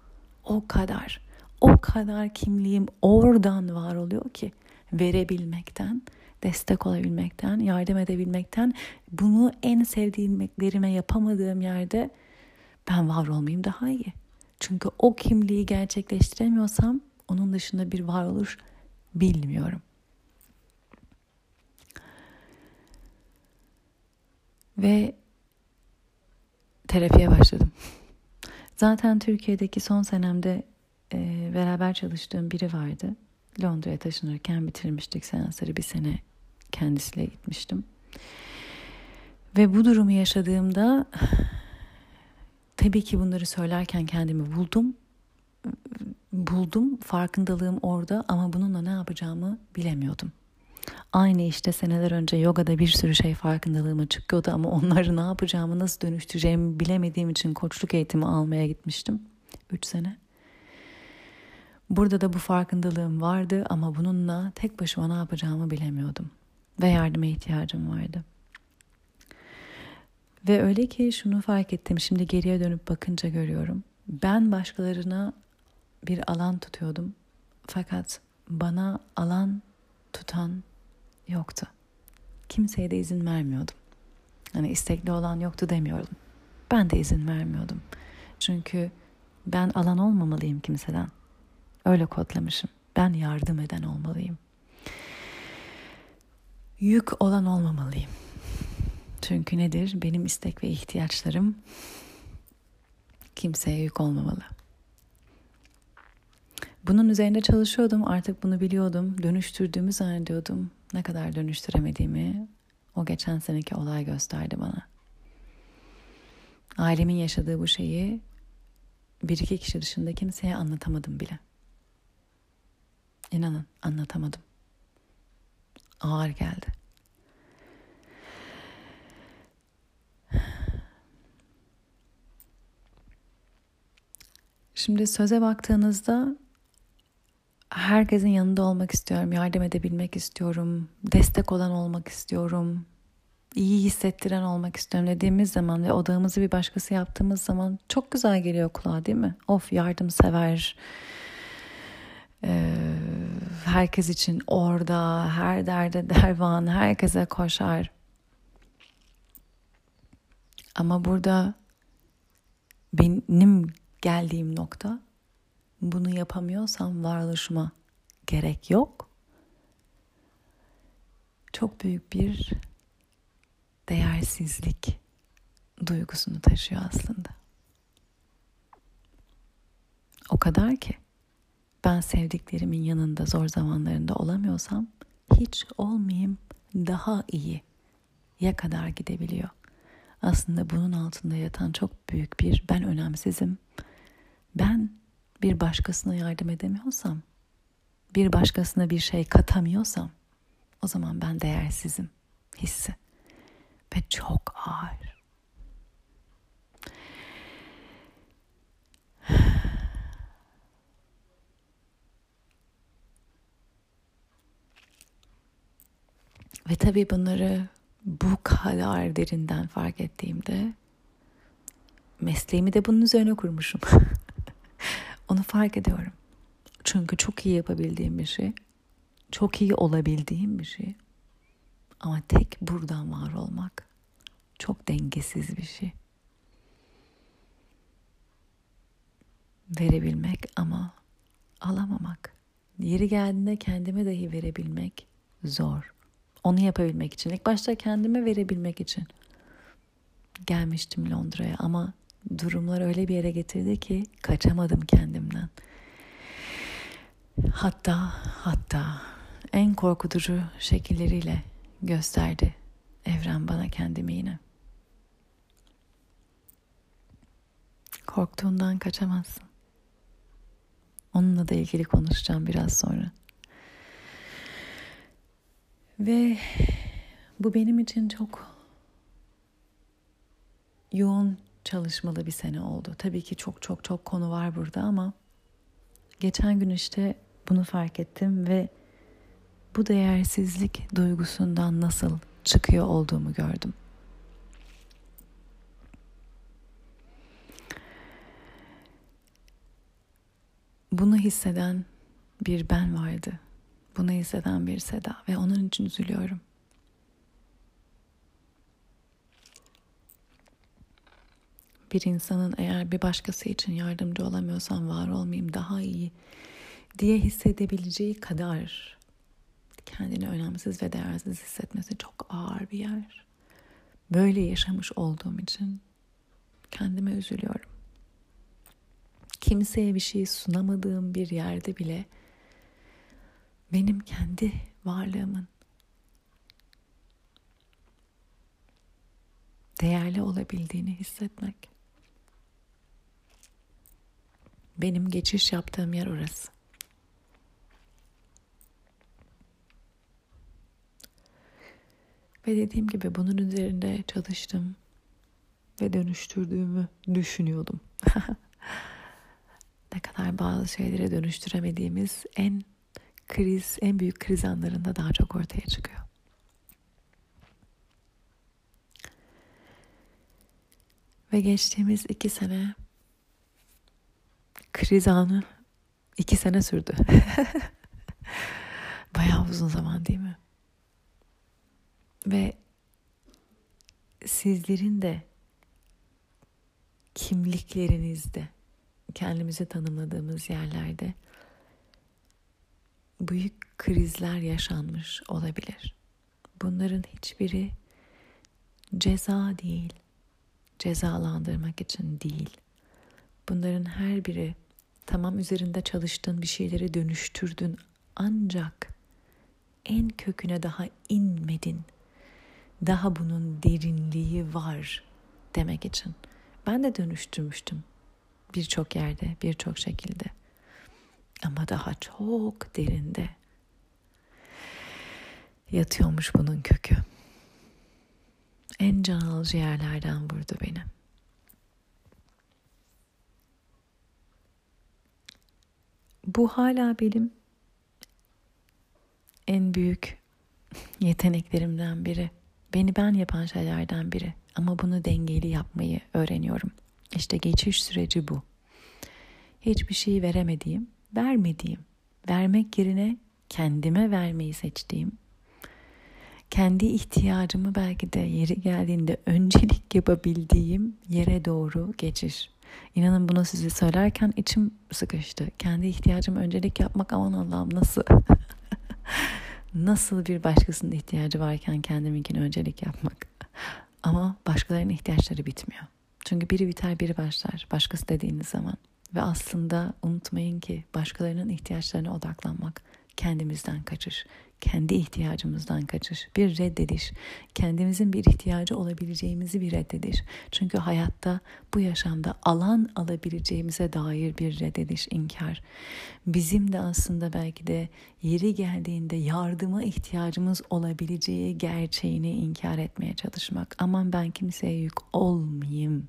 O kadar. O kadar kimliğim oradan var oluyor ki verebilmekten, destek olabilmekten, yardım edebilmekten, bunu en sevdiğimlerime yapamadığım yerde ben var olmayayım daha iyi. Çünkü o kimliği gerçekleştiremiyorsam onun dışında bir varoluş bilmiyorum. Ve terapiye başladım. Zaten Türkiye'deki son senemde e, beraber çalıştığım biri vardı. Londra'ya taşınırken bitirmiştik seansları bir sene kendisiyle gitmiştim. Ve bu durumu yaşadığımda tabii ki bunları söylerken kendimi buldum. Buldum, farkındalığım orada ama bununla ne yapacağımı bilemiyordum. Aynı işte seneler önce yogada bir sürü şey farkındalığıma çıkıyordu ama onları ne yapacağımı, nasıl dönüştüreceğimi bilemediğim için koçluk eğitimi almaya gitmiştim. Üç sene. Burada da bu farkındalığım vardı ama bununla tek başıma ne yapacağımı bilemiyordum. Ve yardıma ihtiyacım vardı. Ve öyle ki şunu fark ettim. Şimdi geriye dönüp bakınca görüyorum. Ben başkalarına bir alan tutuyordum. Fakat bana alan tutan yoktu. Kimseye de izin vermiyordum. Hani istekli olan yoktu demiyorum. Ben de izin vermiyordum. Çünkü ben alan olmamalıyım kimseden. Öyle kodlamışım. Ben yardım eden olmalıyım. Yük olan olmamalıyım. Çünkü nedir? Benim istek ve ihtiyaçlarım kimseye yük olmamalı. Bunun üzerinde çalışıyordum. Artık bunu biliyordum. Dönüştürdüğümü zannediyordum. Ne kadar dönüştüremediğimi o geçen seneki olay gösterdi bana. Ailemin yaşadığı bu şeyi bir iki kişi dışında kimseye anlatamadım bile. İnanın anlatamadım. Ağır geldi. Şimdi söze baktığınızda herkesin yanında olmak istiyorum, yardım edebilmek istiyorum, destek olan olmak istiyorum, iyi hissettiren olmak istiyorum dediğimiz zaman ve odağımızı bir başkası yaptığımız zaman çok güzel geliyor kulağa değil mi? Of yardımsever, ee, herkes için orada, her derde dervan, herkese koşar. Ama burada benim geldiğim nokta bunu yapamıyorsam varoluşuma gerek yok. Çok büyük bir değersizlik duygusunu taşıyor aslında. O kadar ki ben sevdiklerimin yanında zor zamanlarında olamıyorsam hiç olmayayım daha iyi ya kadar gidebiliyor. Aslında bunun altında yatan çok büyük bir ben önemsizim. Ben bir başkasına yardım edemiyorsam bir başkasına bir şey katamıyorsam o zaman ben değersizim hissi ve çok ağır. Ve tabii bunları bu kadar derinden fark ettiğimde mesleğimi de bunun üzerine kurmuşum. Onu fark ediyorum. Çünkü çok iyi yapabildiğim bir şey. Çok iyi olabildiğim bir şey. Ama tek buradan var olmak çok dengesiz bir şey. Verebilmek ama alamamak. Yeri geldiğinde kendime dahi verebilmek zor. Onu yapabilmek için. İlk başta kendime verebilmek için gelmiştim Londra'ya ama durumlar öyle bir yere getirdi ki kaçamadım kendimden. Hatta hatta en korkutucu şekilleriyle gösterdi evren bana kendimi yine. Korktuğundan kaçamazsın. Onunla da ilgili konuşacağım biraz sonra. Ve bu benim için çok yoğun çalışmalı bir sene oldu. Tabii ki çok çok çok konu var burada ama geçen gün işte bunu fark ettim ve bu değersizlik duygusundan nasıl çıkıyor olduğumu gördüm. Bunu hisseden bir ben vardı. Bunu hisseden bir Seda ve onun için üzülüyorum. Bir insanın eğer bir başkası için yardımcı olamıyorsam var olmayayım daha iyi diye hissedebileceği kadar kendini önemsiz ve değersiz hissetmesi çok ağır bir yer. Böyle yaşamış olduğum için kendime üzülüyorum. Kimseye bir şey sunamadığım bir yerde bile benim kendi varlığımın değerli olabildiğini hissetmek. Benim geçiş yaptığım yer orası. Ve dediğim gibi bunun üzerinde çalıştım ve dönüştürdüğümü düşünüyordum. ne kadar bazı şeylere dönüştüremediğimiz en kriz, en büyük kriz anlarında daha çok ortaya çıkıyor. Ve geçtiğimiz iki sene kriz anı iki sene sürdü. Bayağı uzun zaman değil mi? Ve sizlerin de kimliklerinizde kendimizi tanımladığımız yerlerde büyük krizler yaşanmış olabilir. Bunların hiçbiri ceza değil, cezalandırmak için değil. Bunların her biri tamam üzerinde çalıştığın bir şeyleri dönüştürdün ancak en köküne daha inmedin. Daha bunun derinliği var demek için. Ben de dönüştürmüştüm birçok yerde, birçok şekilde. Ama daha çok derinde yatıyormuş bunun kökü. En can alıcı yerlerden vurdu beni. Bu hala benim en büyük yeteneklerimden biri. Beni ben yapan şeylerden biri. Ama bunu dengeli yapmayı öğreniyorum. İşte geçiş süreci bu. Hiçbir şey veremediğim, vermediğim, vermek yerine kendime vermeyi seçtiğim, kendi ihtiyacımı belki de yeri geldiğinde öncelik yapabildiğim yere doğru geçiş. İnanın bunu size söylerken içim sıkıştı. Kendi ihtiyacımı öncelik yapmak aman Allah'ım nasıl? nasıl bir başkasının ihtiyacı varken kendiminkini öncelik yapmak? Ama başkalarının ihtiyaçları bitmiyor. Çünkü biri biter biri başlar. Başkası dediğiniz zaman. Ve aslında unutmayın ki başkalarının ihtiyaçlarına odaklanmak kendimizden kaçış, kendi ihtiyacımızdan kaçış, bir reddediş, kendimizin bir ihtiyacı olabileceğimizi bir reddediş. Çünkü hayatta bu yaşamda alan alabileceğimize dair bir reddediş, inkar. Bizim de aslında belki de yeri geldiğinde yardıma ihtiyacımız olabileceği gerçeğini inkar etmeye çalışmak. Aman ben kimseye yük olmayayım.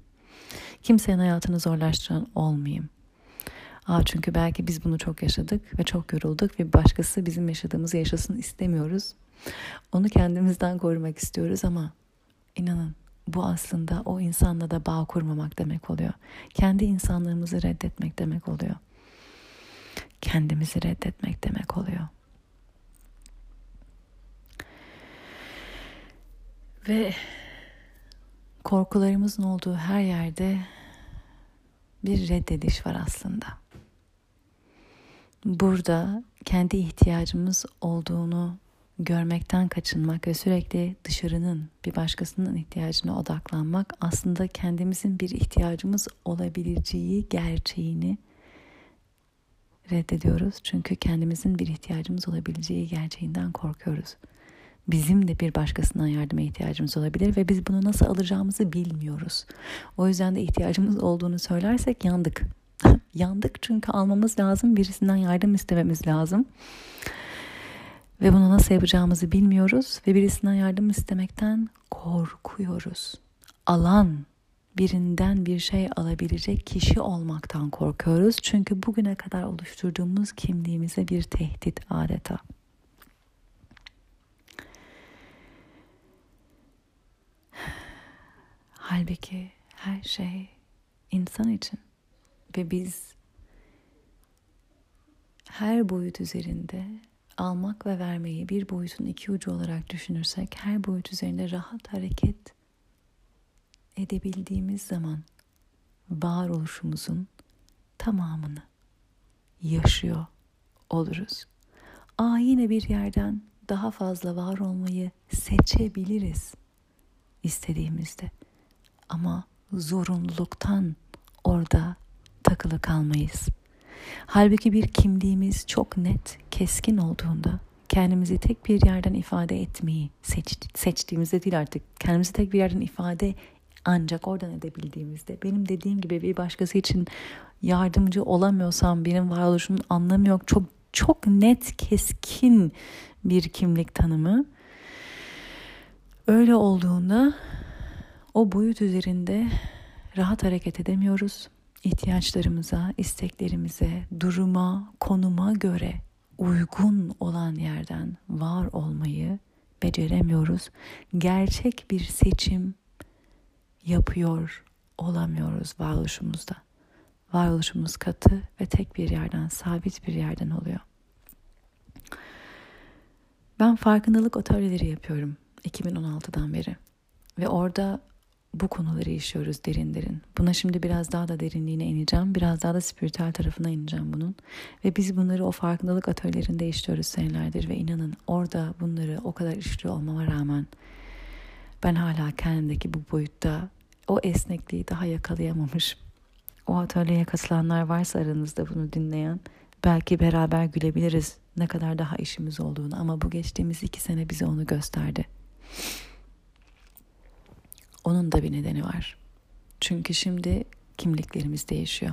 Kimsenin hayatını zorlaştıran olmayayım. Aa, çünkü belki biz bunu çok yaşadık ve çok yorulduk ve başkası bizim yaşadığımızı yaşasın istemiyoruz. Onu kendimizden korumak istiyoruz ama inanın bu aslında o insanla da bağ kurmamak demek oluyor. Kendi insanlığımızı reddetmek demek oluyor. Kendimizi reddetmek demek oluyor. Ve korkularımızın olduğu her yerde bir reddediş var aslında burada kendi ihtiyacımız olduğunu görmekten kaçınmak ve sürekli dışarının bir başkasının ihtiyacına odaklanmak aslında kendimizin bir ihtiyacımız olabileceği gerçeğini reddediyoruz. Çünkü kendimizin bir ihtiyacımız olabileceği gerçeğinden korkuyoruz. Bizim de bir başkasından yardıma ihtiyacımız olabilir ve biz bunu nasıl alacağımızı bilmiyoruz. O yüzden de ihtiyacımız olduğunu söylersek yandık. Yandık çünkü almamız lazım. Birisinden yardım istememiz lazım. Ve bunu nasıl yapacağımızı bilmiyoruz ve birisinden yardım istemekten korkuyoruz. Alan birinden bir şey alabilecek kişi olmaktan korkuyoruz. Çünkü bugüne kadar oluşturduğumuz kimliğimize bir tehdit adeta. Halbuki her şey insan için ve biz her boyut üzerinde almak ve vermeyi bir boyutun iki ucu olarak düşünürsek her boyut üzerinde rahat hareket edebildiğimiz zaman varoluşumuzun tamamını yaşıyor oluruz. Aa yine bir yerden daha fazla var olmayı seçebiliriz istediğimizde. Ama zorunluluktan orada takılı kalmayız. Halbuki bir kimliğimiz çok net, keskin olduğunda kendimizi tek bir yerden ifade etmeyi seç, seçtiğimizde değil artık kendimizi tek bir yerden ifade ancak oradan edebildiğimizde benim dediğim gibi bir başkası için yardımcı olamıyorsam benim varoluşumun anlamı yok. Çok çok net, keskin bir kimlik tanımı. Öyle olduğunda o boyut üzerinde rahat hareket edemiyoruz ihtiyaçlarımıza, isteklerimize, duruma, konuma göre uygun olan yerden var olmayı beceremiyoruz. Gerçek bir seçim yapıyor olamıyoruz varoluşumuzda. Varoluşumuz katı ve tek bir yerden, sabit bir yerden oluyor. Ben farkındalık atölyeleri yapıyorum 2016'dan beri. Ve orada bu konuları işliyoruz derin derin. Buna şimdi biraz daha da derinliğine ineceğim. Biraz daha da spiritüel tarafına ineceğim bunun. Ve biz bunları o farkındalık atölyelerinde işliyoruz senelerdir. Ve inanın orada bunları o kadar işliyor olmama rağmen ben hala kendimdeki bu boyutta o esnekliği daha yakalayamamış. O atölyeye katılanlar varsa aranızda bunu dinleyen belki beraber gülebiliriz ne kadar daha işimiz olduğunu ama bu geçtiğimiz iki sene bize onu gösterdi. Onun da bir nedeni var. Çünkü şimdi kimliklerimiz değişiyor.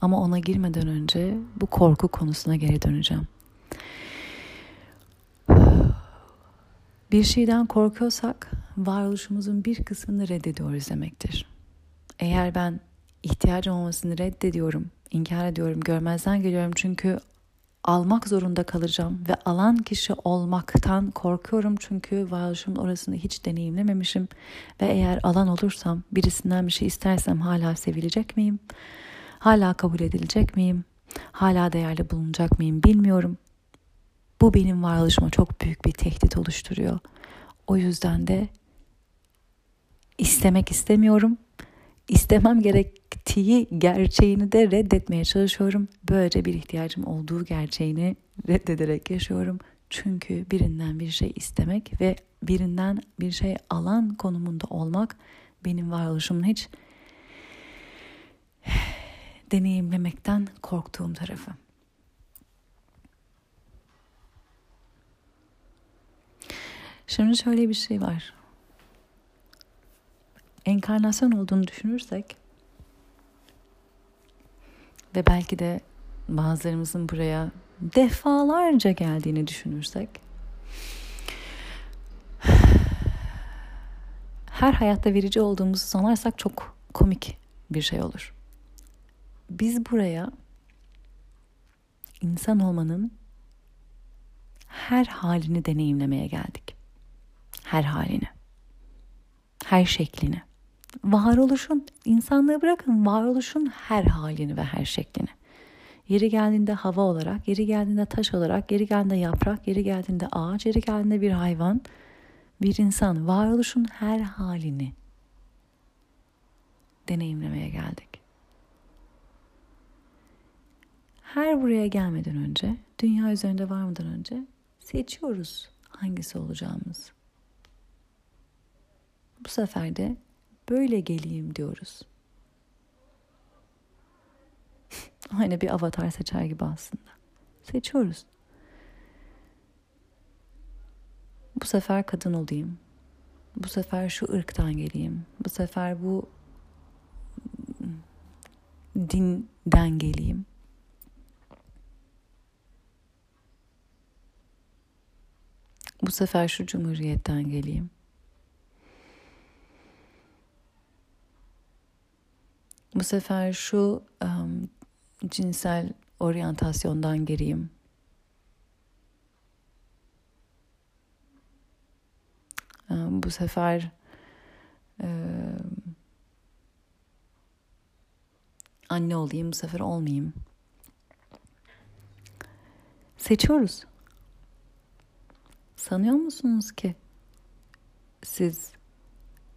Ama ona girmeden önce bu korku konusuna geri döneceğim. Bir şeyden korkuyorsak varoluşumuzun bir kısmını reddediyoruz demektir. Eğer ben ihtiyacım olmasını reddediyorum, inkar ediyorum, görmezden geliyorum çünkü almak zorunda kalacağım ve alan kişi olmaktan korkuyorum çünkü varoluşumun orasını hiç deneyimlememişim ve eğer alan olursam birisinden bir şey istersem hala sevilecek miyim? Hala kabul edilecek miyim? Hala değerli bulunacak mıyım bilmiyorum. Bu benim varoluşuma çok büyük bir tehdit oluşturuyor. O yüzden de istemek istemiyorum. İstemem gerek gerektiği gerçeğini de reddetmeye çalışıyorum. Böylece bir ihtiyacım olduğu gerçeğini reddederek yaşıyorum. Çünkü birinden bir şey istemek ve birinden bir şey alan konumunda olmak benim varoluşumun hiç deneyimlemekten korktuğum tarafı. Şimdi şöyle bir şey var. Enkarnasyon olduğunu düşünürsek ve belki de bazılarımızın buraya defalarca geldiğini düşünürsek her hayatta verici olduğumuzu sanarsak çok komik bir şey olur. Biz buraya insan olmanın her halini deneyimlemeye geldik. Her halini. Her şeklini. Varoluşun, insanlığı bırakın varoluşun her halini ve her şeklini. Yeri geldiğinde hava olarak, yeri geldiğinde taş olarak, yeri geldiğinde yaprak, yeri geldiğinde ağaç, yeri geldiğinde bir hayvan, bir insan. Varoluşun her halini deneyimlemeye geldik. Her buraya gelmeden önce, dünya üzerinde varmadan önce seçiyoruz hangisi olacağımız. Bu sefer de böyle geleyim diyoruz. Aynı bir avatar seçer gibi aslında. Seçiyoruz. Bu sefer kadın olayım. Bu sefer şu ırktan geleyim. Bu sefer bu dinden geleyim. Bu sefer şu cumhuriyetten geleyim. Bu sefer şu um, cinsel oryantasyondan gireyim. Um, bu sefer um, anne olayım, bu sefer olmayayım. Seçiyoruz. Sanıyor musunuz ki siz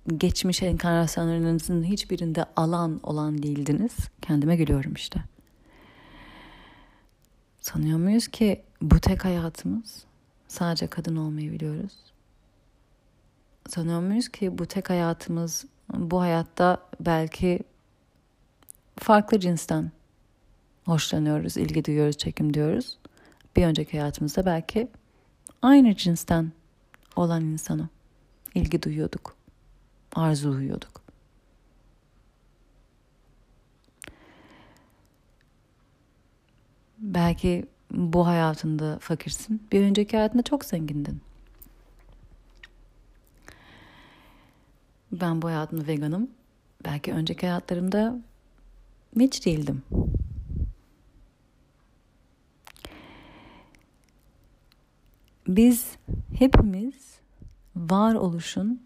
geçmiş enkarnasyonlarınızın hiçbirinde alan olan değildiniz? Kendime gülüyorum işte. Sanıyor muyuz ki bu tek hayatımız? Sadece kadın olmayı biliyoruz. Sanıyor muyuz ki bu tek hayatımız bu hayatta belki farklı cinsten hoşlanıyoruz, ilgi duyuyoruz, çekim diyoruz. Bir önceki hayatımızda belki aynı cinsten olan insana ilgi duyuyorduk, arzu duyuyorduk. Belki bu hayatında fakirsin, bir önceki hayatında çok zengindin. Ben bu hayatımda veganım. Belki önceki hayatlarımda hiç değildim. Biz hepimiz varoluşun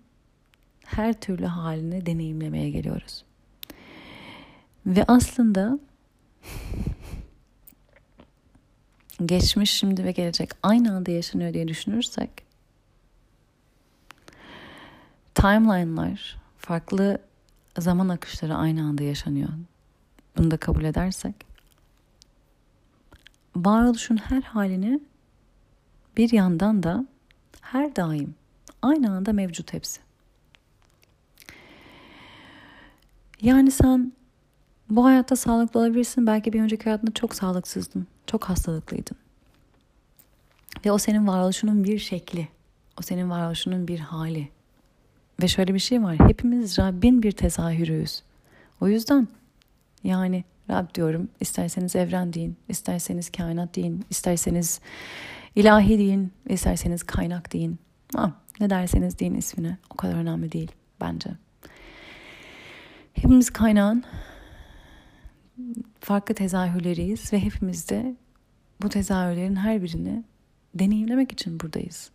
her türlü halini deneyimlemeye geliyoruz. Ve aslında geçmiş, şimdi ve gelecek aynı anda yaşanıyor diye düşünürsek timeline'lar, farklı zaman akışları aynı anda yaşanıyor. Bunu da kabul edersek varoluşun her halini bir yandan da her daim aynı anda mevcut hepsi. Yani sen bu hayatta sağlıklı olabilirsin. Belki bir önceki hayatında çok sağlıksızdın. Çok hastalıklıydın. Ve o senin varoluşunun bir şekli. O senin varoluşunun bir hali. Ve şöyle bir şey var. Hepimiz Rabbin bir tezahürüyüz. O yüzden yani Rab diyorum. isterseniz evren deyin. isterseniz kainat deyin. isterseniz İlahi deyin, isterseniz kaynak deyin. Ha, ne derseniz deyin ismini. O kadar önemli değil bence. Hepimiz kaynağın farklı tezahürleriyiz ve hepimiz de bu tezahürlerin her birini deneyimlemek için buradayız.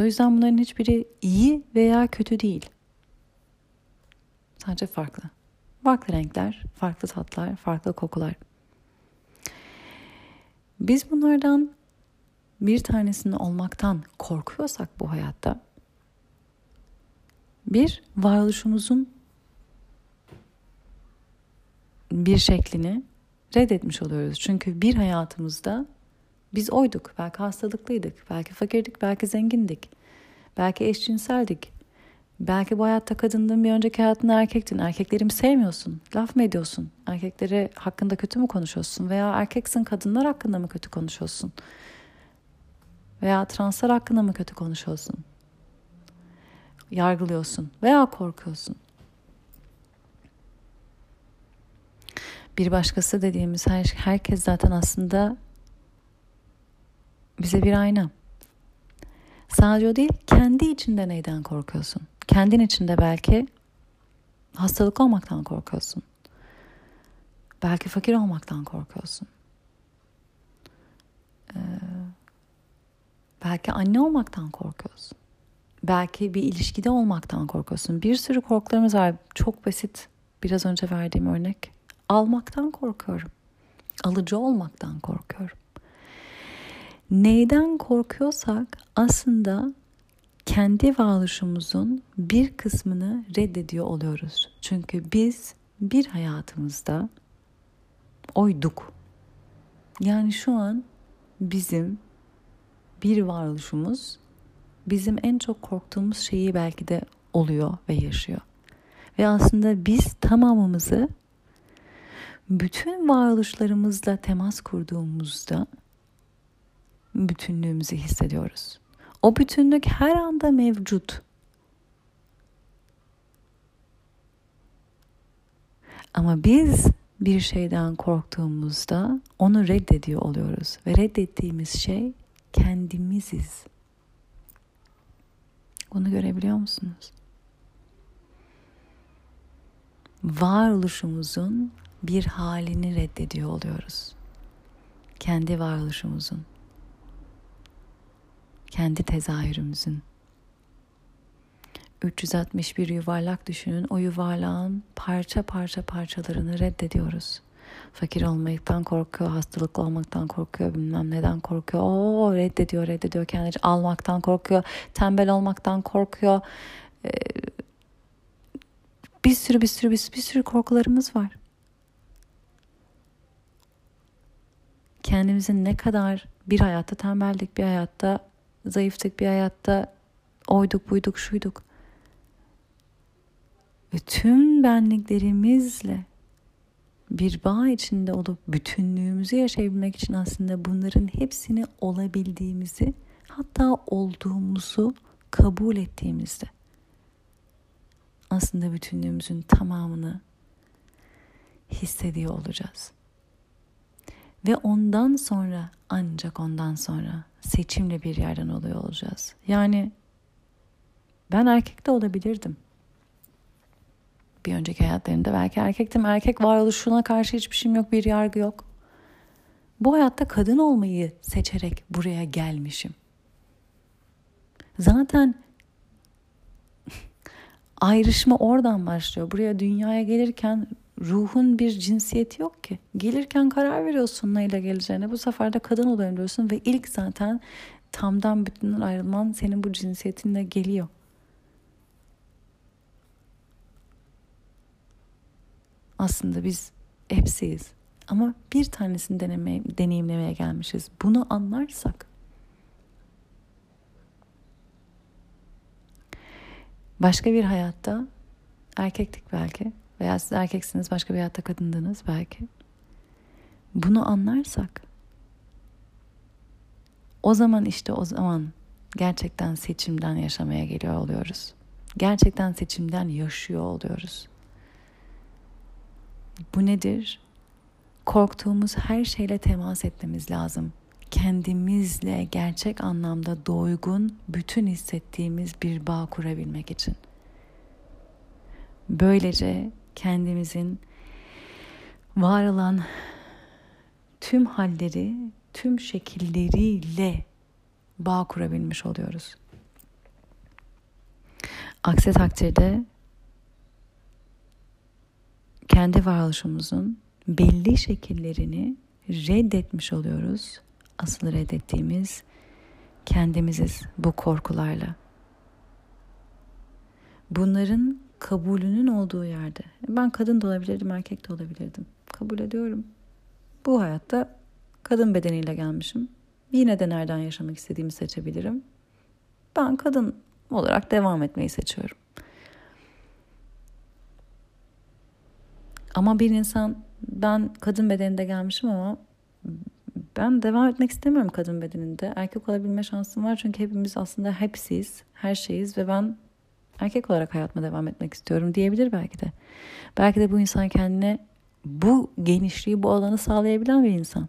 O yüzden bunların hiçbiri iyi veya kötü değil. Sadece farklı. Farklı renkler, farklı tatlar, farklı kokular. Biz bunlardan bir tanesini olmaktan korkuyorsak bu hayatta bir varoluşumuzun bir şeklini reddetmiş oluyoruz. Çünkü bir hayatımızda biz oyduk. Belki hastalıklıydık, belki fakirdik, belki zengindik, belki eşcinseldik. Belki bu hayatta kadındın bir önceki hayatında erkektin. Erkekleri mi sevmiyorsun? Laf mı ediyorsun? Erkekleri hakkında kötü mü konuşuyorsun? Veya erkeksin kadınlar hakkında mı kötü konuşuyorsun? Veya translar hakkında mı kötü konuşuyorsun? yargılıyorsun veya korkuyorsun. Bir başkası dediğimiz her, herkes zaten aslında bize bir ayna. Sadece o değil, kendi içinde neyden korkuyorsun? Kendin içinde belki hastalık olmaktan korkuyorsun. Belki fakir olmaktan korkuyorsun. Ee, belki anne olmaktan korkuyorsun. Belki bir ilişkide olmaktan korkuyorsun. Bir sürü korkularımız var. Çok basit. Biraz önce verdiğim örnek. Almaktan korkuyorum. Alıcı olmaktan korkuyorum. Neyden korkuyorsak aslında kendi varoluşumuzun bir kısmını reddediyor oluyoruz. Çünkü biz bir hayatımızda oyduk. Yani şu an bizim bir varoluşumuz bizim en çok korktuğumuz şeyi belki de oluyor ve yaşıyor. Ve aslında biz tamamımızı bütün varoluşlarımızla temas kurduğumuzda bütünlüğümüzü hissediyoruz. O bütünlük her anda mevcut. Ama biz bir şeyden korktuğumuzda onu reddediyor oluyoruz ve reddettiğimiz şey kendimiziz. Bunu görebiliyor musunuz? Varoluşumuzun bir halini reddediyor oluyoruz. Kendi varoluşumuzun kendi tezahürümüzün. 361 yuvarlak düşünün. O yuvarlağın parça parça parçalarını reddediyoruz. Fakir olmaktan korkuyor, hastalıklı olmaktan korkuyor, bilmem neden korkuyor. O reddediyor, reddediyor kendini. Almaktan korkuyor, tembel olmaktan korkuyor. Ee, bir sürü bir sürü bir sürü, bir sürü korkularımız var. Kendimizin ne kadar bir hayatta tembellik, bir hayatta zayıftık bir hayatta oyduk buyduk şuyduk. Ve tüm benliklerimizle bir bağ içinde olup bütünlüğümüzü yaşayabilmek için aslında bunların hepsini olabildiğimizi hatta olduğumuzu kabul ettiğimizde aslında bütünlüğümüzün tamamını hissediyor olacağız. Ve ondan sonra ancak ondan sonra seçimle bir yerden oluyor olacağız. Yani ben erkek de olabilirdim. Bir önceki hayatlarımda belki erkektim. Erkek varoluşuna karşı hiçbir şeyim yok, bir yargı yok. Bu hayatta kadın olmayı seçerek buraya gelmişim. Zaten ayrışma oradan başlıyor. Buraya dünyaya gelirken ruhun bir cinsiyeti yok ki. Gelirken karar veriyorsun neyle geleceğine. Bu sefer de kadın olayım diyorsun ve ilk zaten tamdan bütünden ayrılman senin bu cinsiyetinle geliyor. Aslında biz hepsiyiz. Ama bir tanesini denemeye, deneyimlemeye gelmişiz. Bunu anlarsak başka bir hayatta erkektik belki veya siz erkeksiniz başka bir hayatta kadındınız belki. Bunu anlarsak o zaman işte o zaman gerçekten seçimden yaşamaya geliyor oluyoruz. Gerçekten seçimden yaşıyor oluyoruz. Bu nedir? Korktuğumuz her şeyle temas etmemiz lazım. Kendimizle gerçek anlamda doygun, bütün hissettiğimiz bir bağ kurabilmek için. Böylece kendimizin var olan tüm halleri, tüm şekilleriyle bağ kurabilmiş oluyoruz. Aksi takdirde kendi varoluşumuzun belli şekillerini reddetmiş oluyoruz. Asıl reddettiğimiz kendimiziz bu korkularla. Bunların kabulünün olduğu yerde. Ben kadın da olabilirdim, erkek de olabilirdim. Kabul ediyorum. Bu hayatta kadın bedeniyle gelmişim. Yine de nereden yaşamak istediğimi seçebilirim. Ben kadın olarak devam etmeyi seçiyorum. Ama bir insan ben kadın bedeninde gelmişim ama ben devam etmek istemiyorum kadın bedeninde. Erkek olabilme şansım var çünkü hepimiz aslında hepsiyiz, her şeyiz ve ben Erkek olarak hayatıma devam etmek istiyorum diyebilir belki de. Belki de bu insan kendine bu genişliği, bu alanı sağlayabilen bir insan.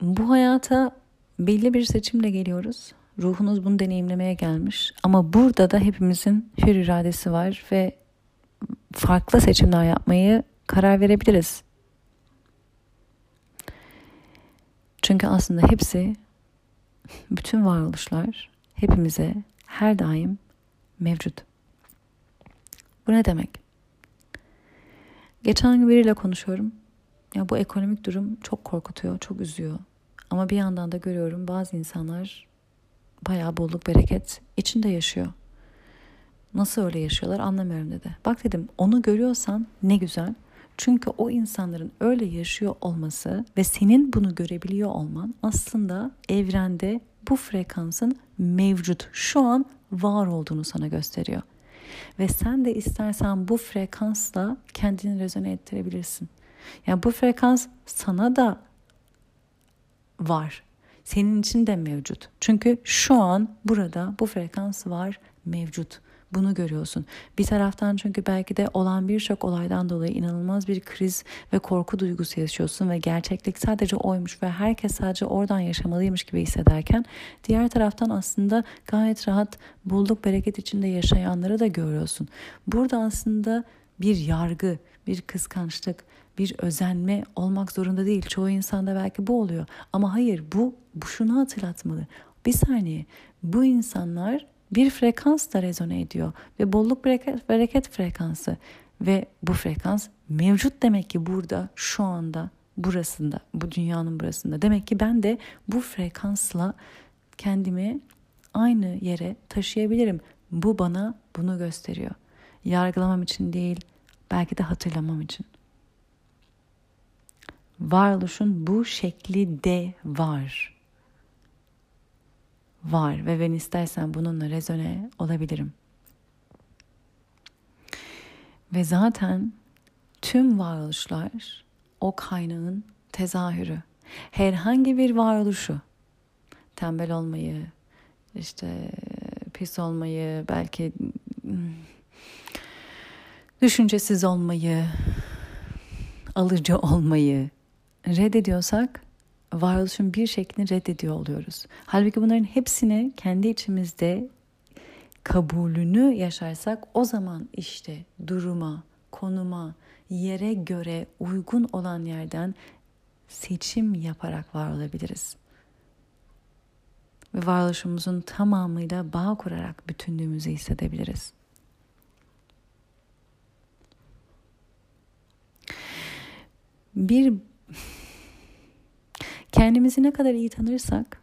Bu hayata belli bir seçimle geliyoruz. Ruhunuz bunu deneyimlemeye gelmiş. Ama burada da hepimizin hür iradesi var ve farklı seçimler yapmayı karar verebiliriz. Çünkü aslında hepsi, bütün varoluşlar hepimize her daim mevcut. Bu ne demek? Geçen gün biriyle konuşuyorum. Ya bu ekonomik durum çok korkutuyor, çok üzüyor. Ama bir yandan da görüyorum bazı insanlar bayağı bolluk bereket içinde yaşıyor. Nasıl öyle yaşıyorlar anlamıyorum dedi. Bak dedim onu görüyorsan ne güzel. Çünkü o insanların öyle yaşıyor olması ve senin bunu görebiliyor olman aslında evrende bu frekansın mevcut, şu an var olduğunu sana gösteriyor. Ve sen de istersen bu frekansla kendini rezone ettirebilirsin. Yani bu frekans sana da var. Senin için de mevcut. Çünkü şu an burada bu frekans var, mevcut. Bunu görüyorsun. Bir taraftan çünkü belki de olan birçok olaydan dolayı inanılmaz bir kriz ve korku duygusu yaşıyorsun ve gerçeklik sadece oymuş ve herkes sadece oradan yaşamalıymış gibi hissederken diğer taraftan aslında gayet rahat bolluk bereket içinde yaşayanları da görüyorsun. Burada aslında bir yargı, bir kıskançlık, bir özenme olmak zorunda değil. Çoğu insanda belki bu oluyor. Ama hayır bu, bu şunu hatırlatmalı. Bir saniye bu insanlar bir frekansla rezone ediyor ve bolluk bereket, frekansı ve bu frekans mevcut demek ki burada şu anda burasında bu dünyanın burasında demek ki ben de bu frekansla kendimi aynı yere taşıyabilirim. Bu bana bunu gösteriyor. Yargılamam için değil, belki de hatırlamam için. Varoluşun bu şekli de var var ve ben istersen bununla rezone olabilirim. Ve zaten tüm varoluşlar o kaynağın tezahürü. Herhangi bir varoluşu, tembel olmayı, işte pis olmayı, belki düşüncesiz olmayı, alıcı olmayı reddediyorsak varoluşun bir şeklini reddediyor oluyoruz. Halbuki bunların hepsini kendi içimizde kabulünü yaşarsak o zaman işte duruma, konuma, yere göre uygun olan yerden seçim yaparak var olabiliriz. Ve varoluşumuzun tamamıyla bağ kurarak bütünlüğümüzü hissedebiliriz. Bir Kendimizi ne kadar iyi tanırsak,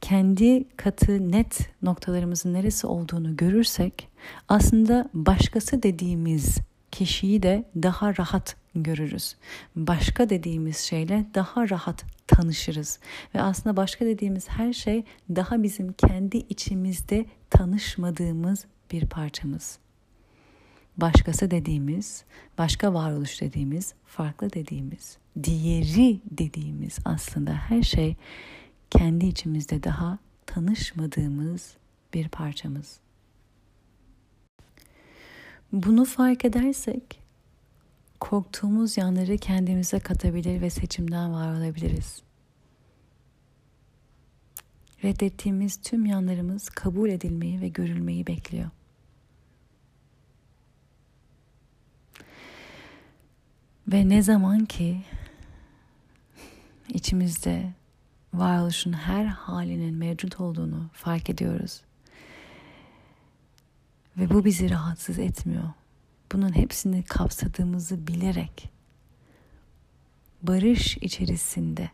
kendi katı net noktalarımızın neresi olduğunu görürsek aslında başkası dediğimiz kişiyi de daha rahat görürüz. Başka dediğimiz şeyle daha rahat tanışırız ve aslında başka dediğimiz her şey daha bizim kendi içimizde tanışmadığımız bir parçamız başkası dediğimiz, başka varoluş dediğimiz, farklı dediğimiz, diğeri dediğimiz aslında her şey kendi içimizde daha tanışmadığımız bir parçamız. Bunu fark edersek korktuğumuz yanları kendimize katabilir ve seçimden var olabiliriz. Reddettiğimiz tüm yanlarımız kabul edilmeyi ve görülmeyi bekliyor. Ve ne zaman ki içimizde varoluşun her halinin mevcut olduğunu fark ediyoruz. Ve bu bizi rahatsız etmiyor. Bunun hepsini kapsadığımızı bilerek barış içerisinde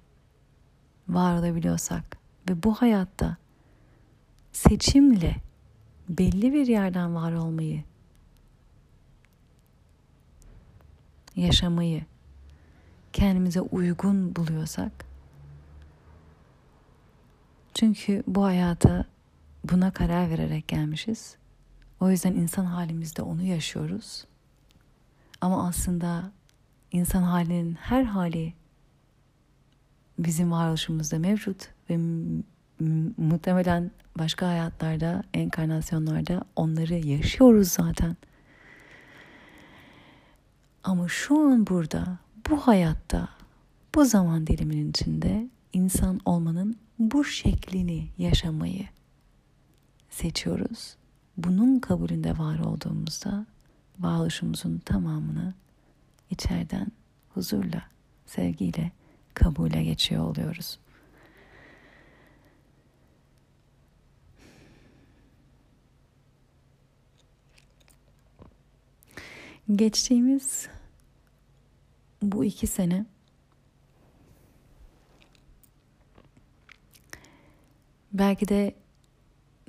var olabiliyorsak ve bu hayatta seçimle belli bir yerden var olmayı yaşamayı kendimize uygun buluyorsak çünkü bu hayata buna karar vererek gelmişiz. O yüzden insan halimizde onu yaşıyoruz. Ama aslında insan halinin her hali bizim varoluşumuzda mevcut ve muhtemelen başka hayatlarda, enkarnasyonlarda onları yaşıyoruz zaten. Ama şu an burada, bu hayatta, bu zaman diliminin içinde insan olmanın bu şeklini yaşamayı seçiyoruz. Bunun kabulünde var olduğumuzda varoluşumuzun tamamını içeriden huzurla, sevgiyle kabule geçiyor oluyoruz. Geçtiğimiz bu iki sene belki de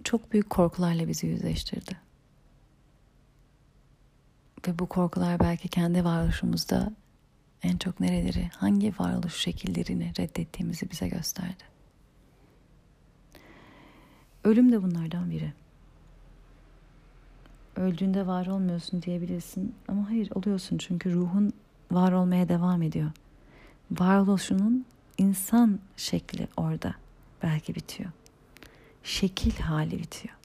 çok büyük korkularla bizi yüzleştirdi. Ve bu korkular belki kendi varoluşumuzda en çok nereleri, hangi varoluş şekillerini reddettiğimizi bize gösterdi. Ölüm de bunlardan biri. Öldüğünde var olmuyorsun diyebilirsin ama hayır oluyorsun çünkü ruhun var olmaya devam ediyor. Varoluşunun insan şekli orada belki bitiyor. Şekil hali bitiyor.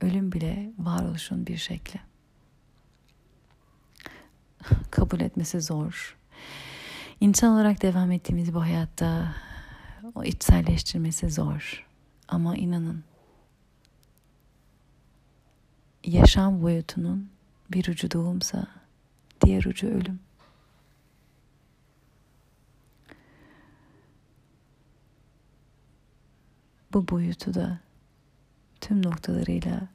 Ölüm bile varoluşun bir şekli. Kabul etmesi zor. İnsan olarak devam ettiğimiz bu hayatta o içselleştirmesi zor. Ama inanın yaşam boyutunun bir ucu doğumsa diğer ucu ölüm. Bu boyutu da tüm noktalarıyla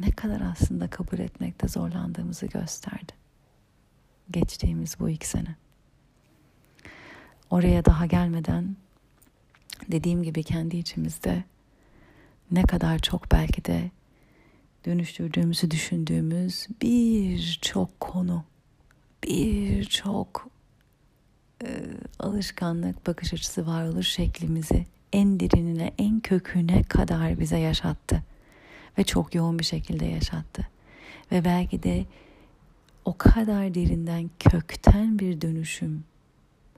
ne kadar aslında kabul etmekte zorlandığımızı gösterdi. Geçtiğimiz bu iki sene. Oraya daha gelmeden dediğim gibi kendi içimizde ne kadar çok belki de dönüştürdüğümüzü düşündüğümüz birçok konu, birçok e, alışkanlık, bakış açısı, varoluş şeklimizi en derinine, en köküne kadar bize yaşattı. Ve çok yoğun bir şekilde yaşattı. Ve belki de o kadar derinden, kökten bir dönüşüm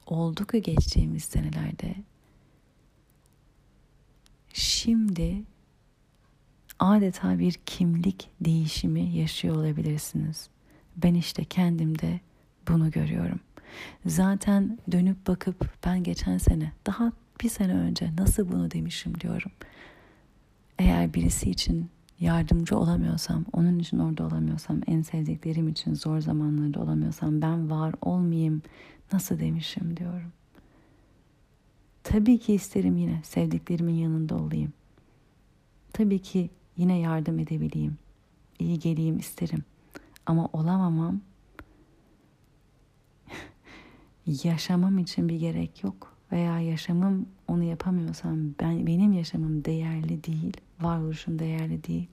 oldu ki geçtiğimiz senelerde. Şimdi adeta bir kimlik değişimi yaşıyor olabilirsiniz. Ben işte kendimde bunu görüyorum. Zaten dönüp bakıp ben geçen sene daha bir sene önce nasıl bunu demişim diyorum. Eğer birisi için yardımcı olamıyorsam, onun için orada olamıyorsam, en sevdiklerim için zor zamanlarda olamıyorsam ben var olmayayım nasıl demişim diyorum. Tabii ki isterim yine sevdiklerimin yanında olayım. Tabii ki yine yardım edebileyim. iyi geleyim isterim. Ama olamamam yaşamam için bir gerek yok veya yaşamım onu yapamıyorsam ben benim yaşamım değerli değil, varoluşum değerli değil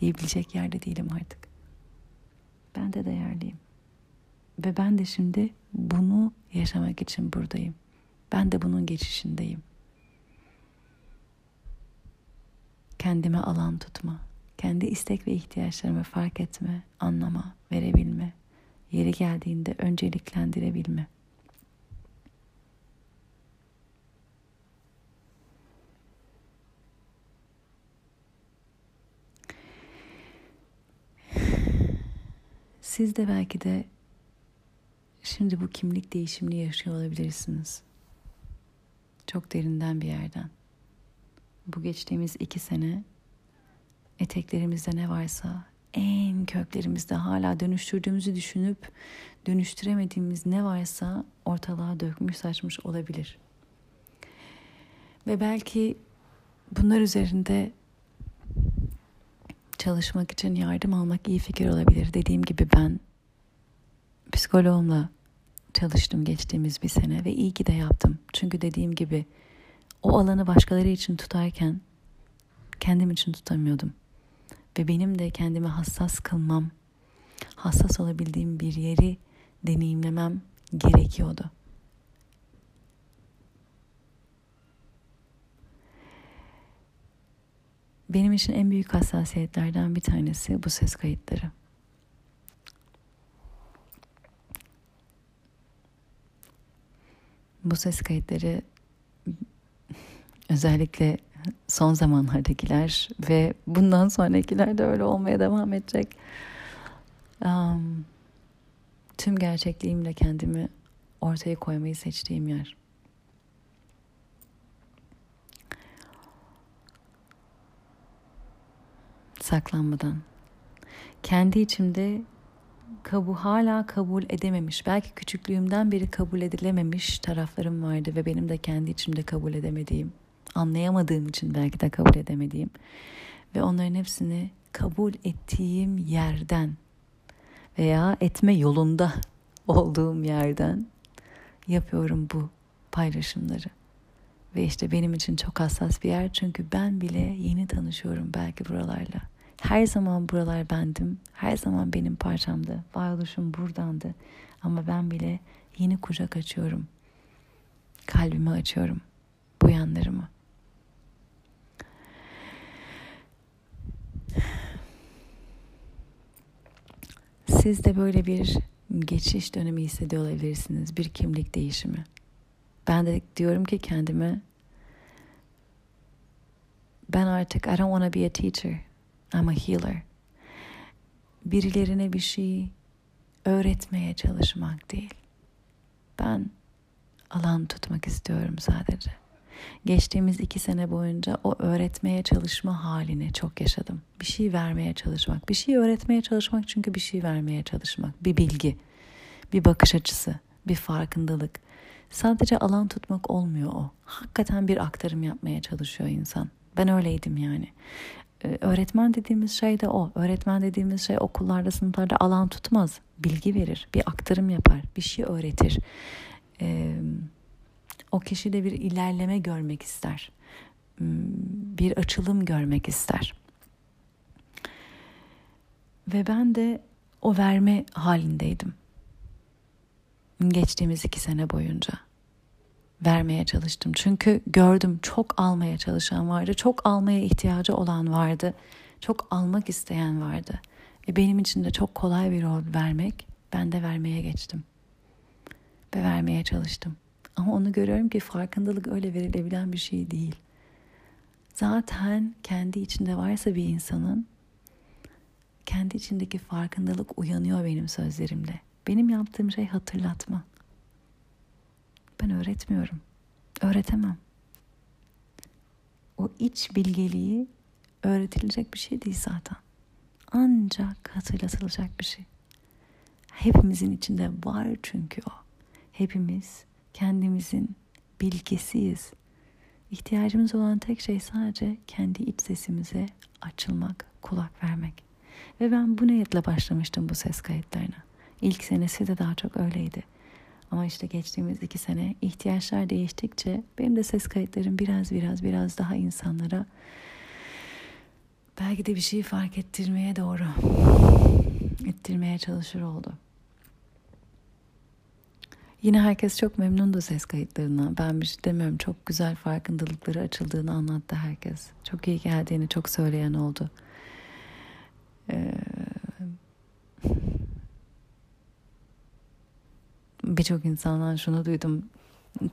diyebilecek yerde değilim artık. Ben de değerliyim. Ve ben de şimdi bunu yaşamak için buradayım. Ben de bunun geçişindeyim. Kendime alan tutma, kendi istek ve ihtiyaçlarımı fark etme, anlama, verebilme, yeri geldiğinde önceliklendirebilme. Siz de belki de şimdi bu kimlik değişimini yaşıyor olabilirsiniz. Çok derinden bir yerden bu geçtiğimiz iki sene eteklerimizde ne varsa en köklerimizde hala dönüştürdüğümüzü düşünüp dönüştüremediğimiz ne varsa ortalığa dökmüş saçmış olabilir. Ve belki bunlar üzerinde çalışmak için yardım almak iyi fikir olabilir. Dediğim gibi ben psikoloğumla çalıştım geçtiğimiz bir sene ve iyi ki de yaptım. Çünkü dediğim gibi o alanı başkaları için tutarken kendim için tutamıyordum. Ve benim de kendimi hassas kılmam, hassas olabildiğim bir yeri deneyimlemem gerekiyordu. Benim için en büyük hassasiyetlerden bir tanesi bu ses kayıtları. Bu ses kayıtları özellikle son zamanlardakiler ve bundan sonrakiler de öyle olmaya devam edecek. Um, tüm gerçekliğimle kendimi ortaya koymayı seçtiğim yer. Saklanmadan. Kendi içimde kabul hala kabul edememiş. Belki küçüklüğümden beri kabul edilememiş taraflarım vardı ve benim de kendi içimde kabul edemediğim, anlayamadığım için belki de kabul edemediğim ve onların hepsini kabul ettiğim yerden veya etme yolunda olduğum yerden yapıyorum bu paylaşımları. Ve işte benim için çok hassas bir yer çünkü ben bile yeni tanışıyorum belki buralarla. Her zaman buralar bendim. Her zaman benim parçamdı. Varoluşum buradandı. Ama ben bile yeni kucak açıyorum. Kalbimi açıyorum. Bu yanlarımı. Siz de böyle bir geçiş dönemi hissediyor olabilirsiniz. Bir kimlik değişimi. Ben de diyorum ki kendime ben artık I don't want to be a teacher. I'm a healer. Birilerine bir şey öğretmeye çalışmak değil. Ben alan tutmak istiyorum sadece. Geçtiğimiz iki sene boyunca o öğretmeye çalışma halini çok yaşadım. Bir şey vermeye çalışmak, bir şey öğretmeye çalışmak çünkü bir şey vermeye çalışmak, bir bilgi, bir bakış açısı, bir farkındalık. Sadece alan tutmak olmuyor o. Hakikaten bir aktarım yapmaya çalışıyor insan. Ben öyleydim yani. Ee, öğretmen dediğimiz şey de o. Öğretmen dediğimiz şey okullarda, sınıflarda alan tutmaz. Bilgi verir, bir aktarım yapar, bir şey öğretir. Ee, o kişi de bir ilerleme görmek ister. Hmm, bir açılım görmek ister. Ve ben de o verme halindeydim. Geçtiğimiz iki sene boyunca vermeye çalıştım. Çünkü gördüm çok almaya çalışan vardı, çok almaya ihtiyacı olan vardı, çok almak isteyen vardı. Ve benim için de çok kolay bir rol vermek, ben de vermeye geçtim. Ve vermeye çalıştım. Ama onu görüyorum ki farkındalık öyle verilebilen bir şey değil. Zaten kendi içinde varsa bir insanın kendi içindeki farkındalık uyanıyor benim sözlerimle. Benim yaptığım şey hatırlatma. Ben öğretmiyorum. Öğretemem. O iç bilgeliği öğretilecek bir şey değil zaten. Ancak hatırlatılacak bir şey. Hepimizin içinde var çünkü o. Hepimiz kendimizin bilgisiyiz. İhtiyacımız olan tek şey sadece kendi iç sesimize açılmak, kulak vermek. Ve ben bu niyetle başlamıştım bu ses kayıtlarına. İlk senesi de daha çok öyleydi. Ama işte geçtiğimiz iki sene ihtiyaçlar değiştikçe benim de ses kayıtlarım biraz biraz biraz daha insanlara belki de bir şey fark ettirmeye doğru ettirmeye çalışır oldu. Yine herkes çok memnundu ses kayıtlarından. Ben bir şey demiyorum. Çok güzel farkındalıkları açıldığını anlattı herkes. Çok iyi geldiğini çok söyleyen oldu. Ee, Birçok insandan şunu duydum.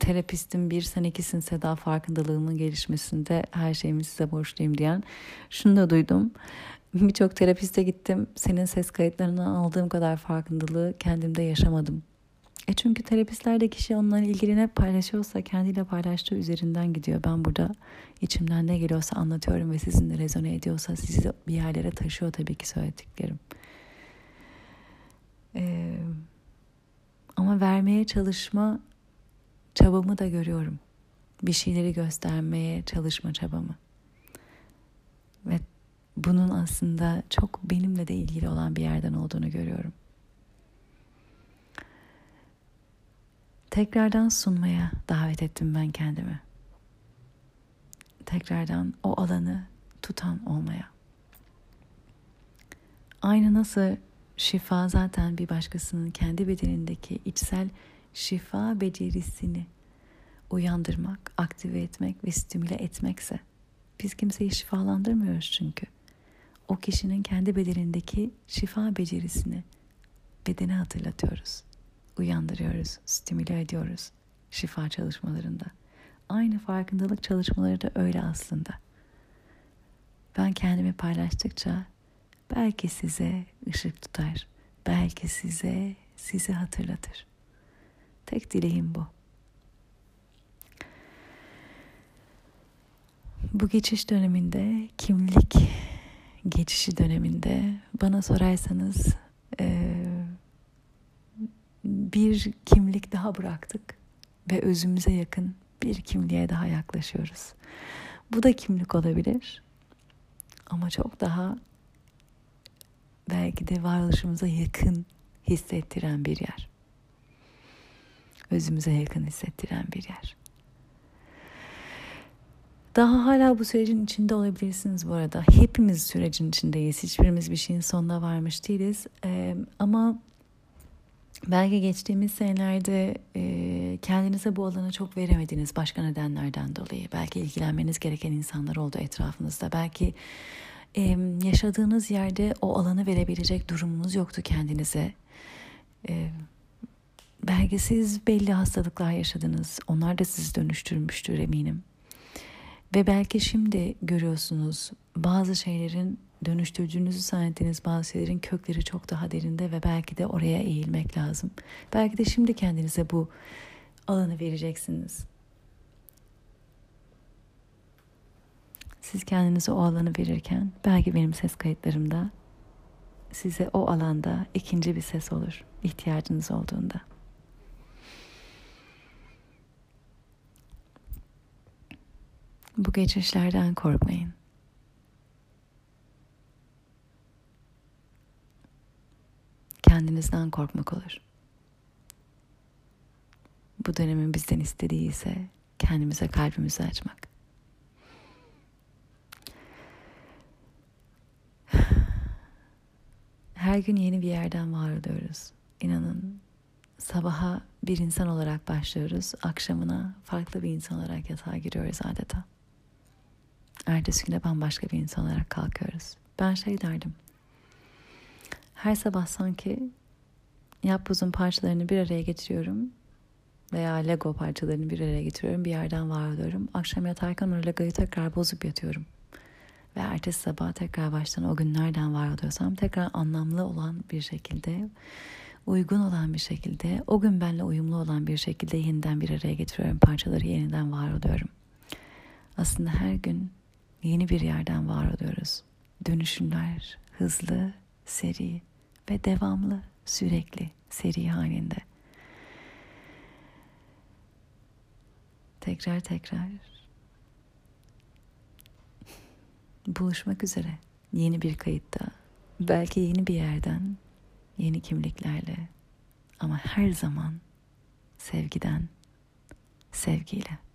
Terapistim bir sen ikisin Seda farkındalığımın gelişmesinde her şeyimi size borçluyum diyen. Şunu da duydum. Birçok terapiste gittim. Senin ses kayıtlarından aldığım kadar farkındalığı kendimde yaşamadım e çünkü terapistler de kişi onunla ilgili ne paylaşıyorsa kendiyle paylaştığı üzerinden gidiyor. Ben burada içimden ne geliyorsa anlatıyorum ve sizinle rezone ediyorsa sizi bir yerlere taşıyor tabii ki söylediklerim. Ee, ama vermeye çalışma çabamı da görüyorum. Bir şeyleri göstermeye çalışma çabamı. Ve bunun aslında çok benimle de ilgili olan bir yerden olduğunu görüyorum. Tekrardan sunmaya davet ettim ben kendimi. Tekrardan o alanı tutan olmaya. Aynı nasıl şifa zaten bir başkasının kendi bedenindeki içsel şifa becerisini uyandırmak, aktive etmek ve stimüle etmekse biz kimseyi şifalandırmıyoruz çünkü. O kişinin kendi bedenindeki şifa becerisini bedene hatırlatıyoruz uyandırıyoruz, stimüle ediyoruz, şifa çalışmalarında. Aynı farkındalık çalışmaları da öyle aslında. Ben kendimi paylaştıkça belki size ışık tutar, belki size sizi hatırlatır. Tek dileğim bu. Bu geçiş döneminde kimlik geçişi döneminde bana sorarsanız bir kimlik daha bıraktık ve özümüze yakın bir kimliğe daha yaklaşıyoruz. Bu da kimlik olabilir ama çok daha belki de varoluşumuza yakın hissettiren bir yer. Özümüze yakın hissettiren bir yer. Daha hala bu sürecin içinde olabilirsiniz bu arada. Hepimiz sürecin içindeyiz. Hiçbirimiz bir şeyin sonuna varmış değiliz. Ee, ama belki geçtiğimiz senelerde e, kendinize bu alanı çok veremediniz başka nedenlerden dolayı. Belki ilgilenmeniz gereken insanlar oldu etrafınızda. Belki e, yaşadığınız yerde o alanı verebilecek durumunuz yoktu kendinize. E, belki siz belli hastalıklar yaşadınız. Onlar da sizi dönüştürmüştür eminim. Ve belki şimdi görüyorsunuz bazı şeylerin dönüştürdüğünüzü zannettiğiniz bazı şeylerin kökleri çok daha derinde ve belki de oraya eğilmek lazım. Belki de şimdi kendinize bu alanı vereceksiniz. Siz kendinize o alanı verirken belki benim ses kayıtlarımda size o alanda ikinci bir ses olur ihtiyacınız olduğunda. Bu geçişlerden korkmayın. Kendinizden korkmak olur. Bu dönemin bizden istediği ise kendimize kalbimizi açmak. Her gün yeni bir yerden var oluyoruz. İnanın sabaha bir insan olarak başlıyoruz. Akşamına farklı bir insan olarak yatağa giriyoruz adeta. Ertesi güne bambaşka bir insan olarak kalkıyoruz. Ben şey derdim. Her sabah sanki yapbozun parçalarını bir araya getiriyorum veya Lego parçalarını bir araya getiriyorum. Bir yerden var oluyorum. Akşam yatarken o Lego'yu tekrar bozup yatıyorum. Ve ertesi sabah tekrar baştan o gün nereden var oluyorsam tekrar anlamlı olan bir şekilde, uygun olan bir şekilde, o gün benimle uyumlu olan bir şekilde yeniden bir araya getiriyorum. Parçaları yeniden var oluyorum. Aslında her gün yeni bir yerden var oluyoruz. Dönüşümler hızlı, seri ve devamlı, sürekli, seri halinde. Tekrar tekrar buluşmak üzere yeni bir kayıtta, belki yeni bir yerden, yeni kimliklerle ama her zaman sevgiden, sevgiyle.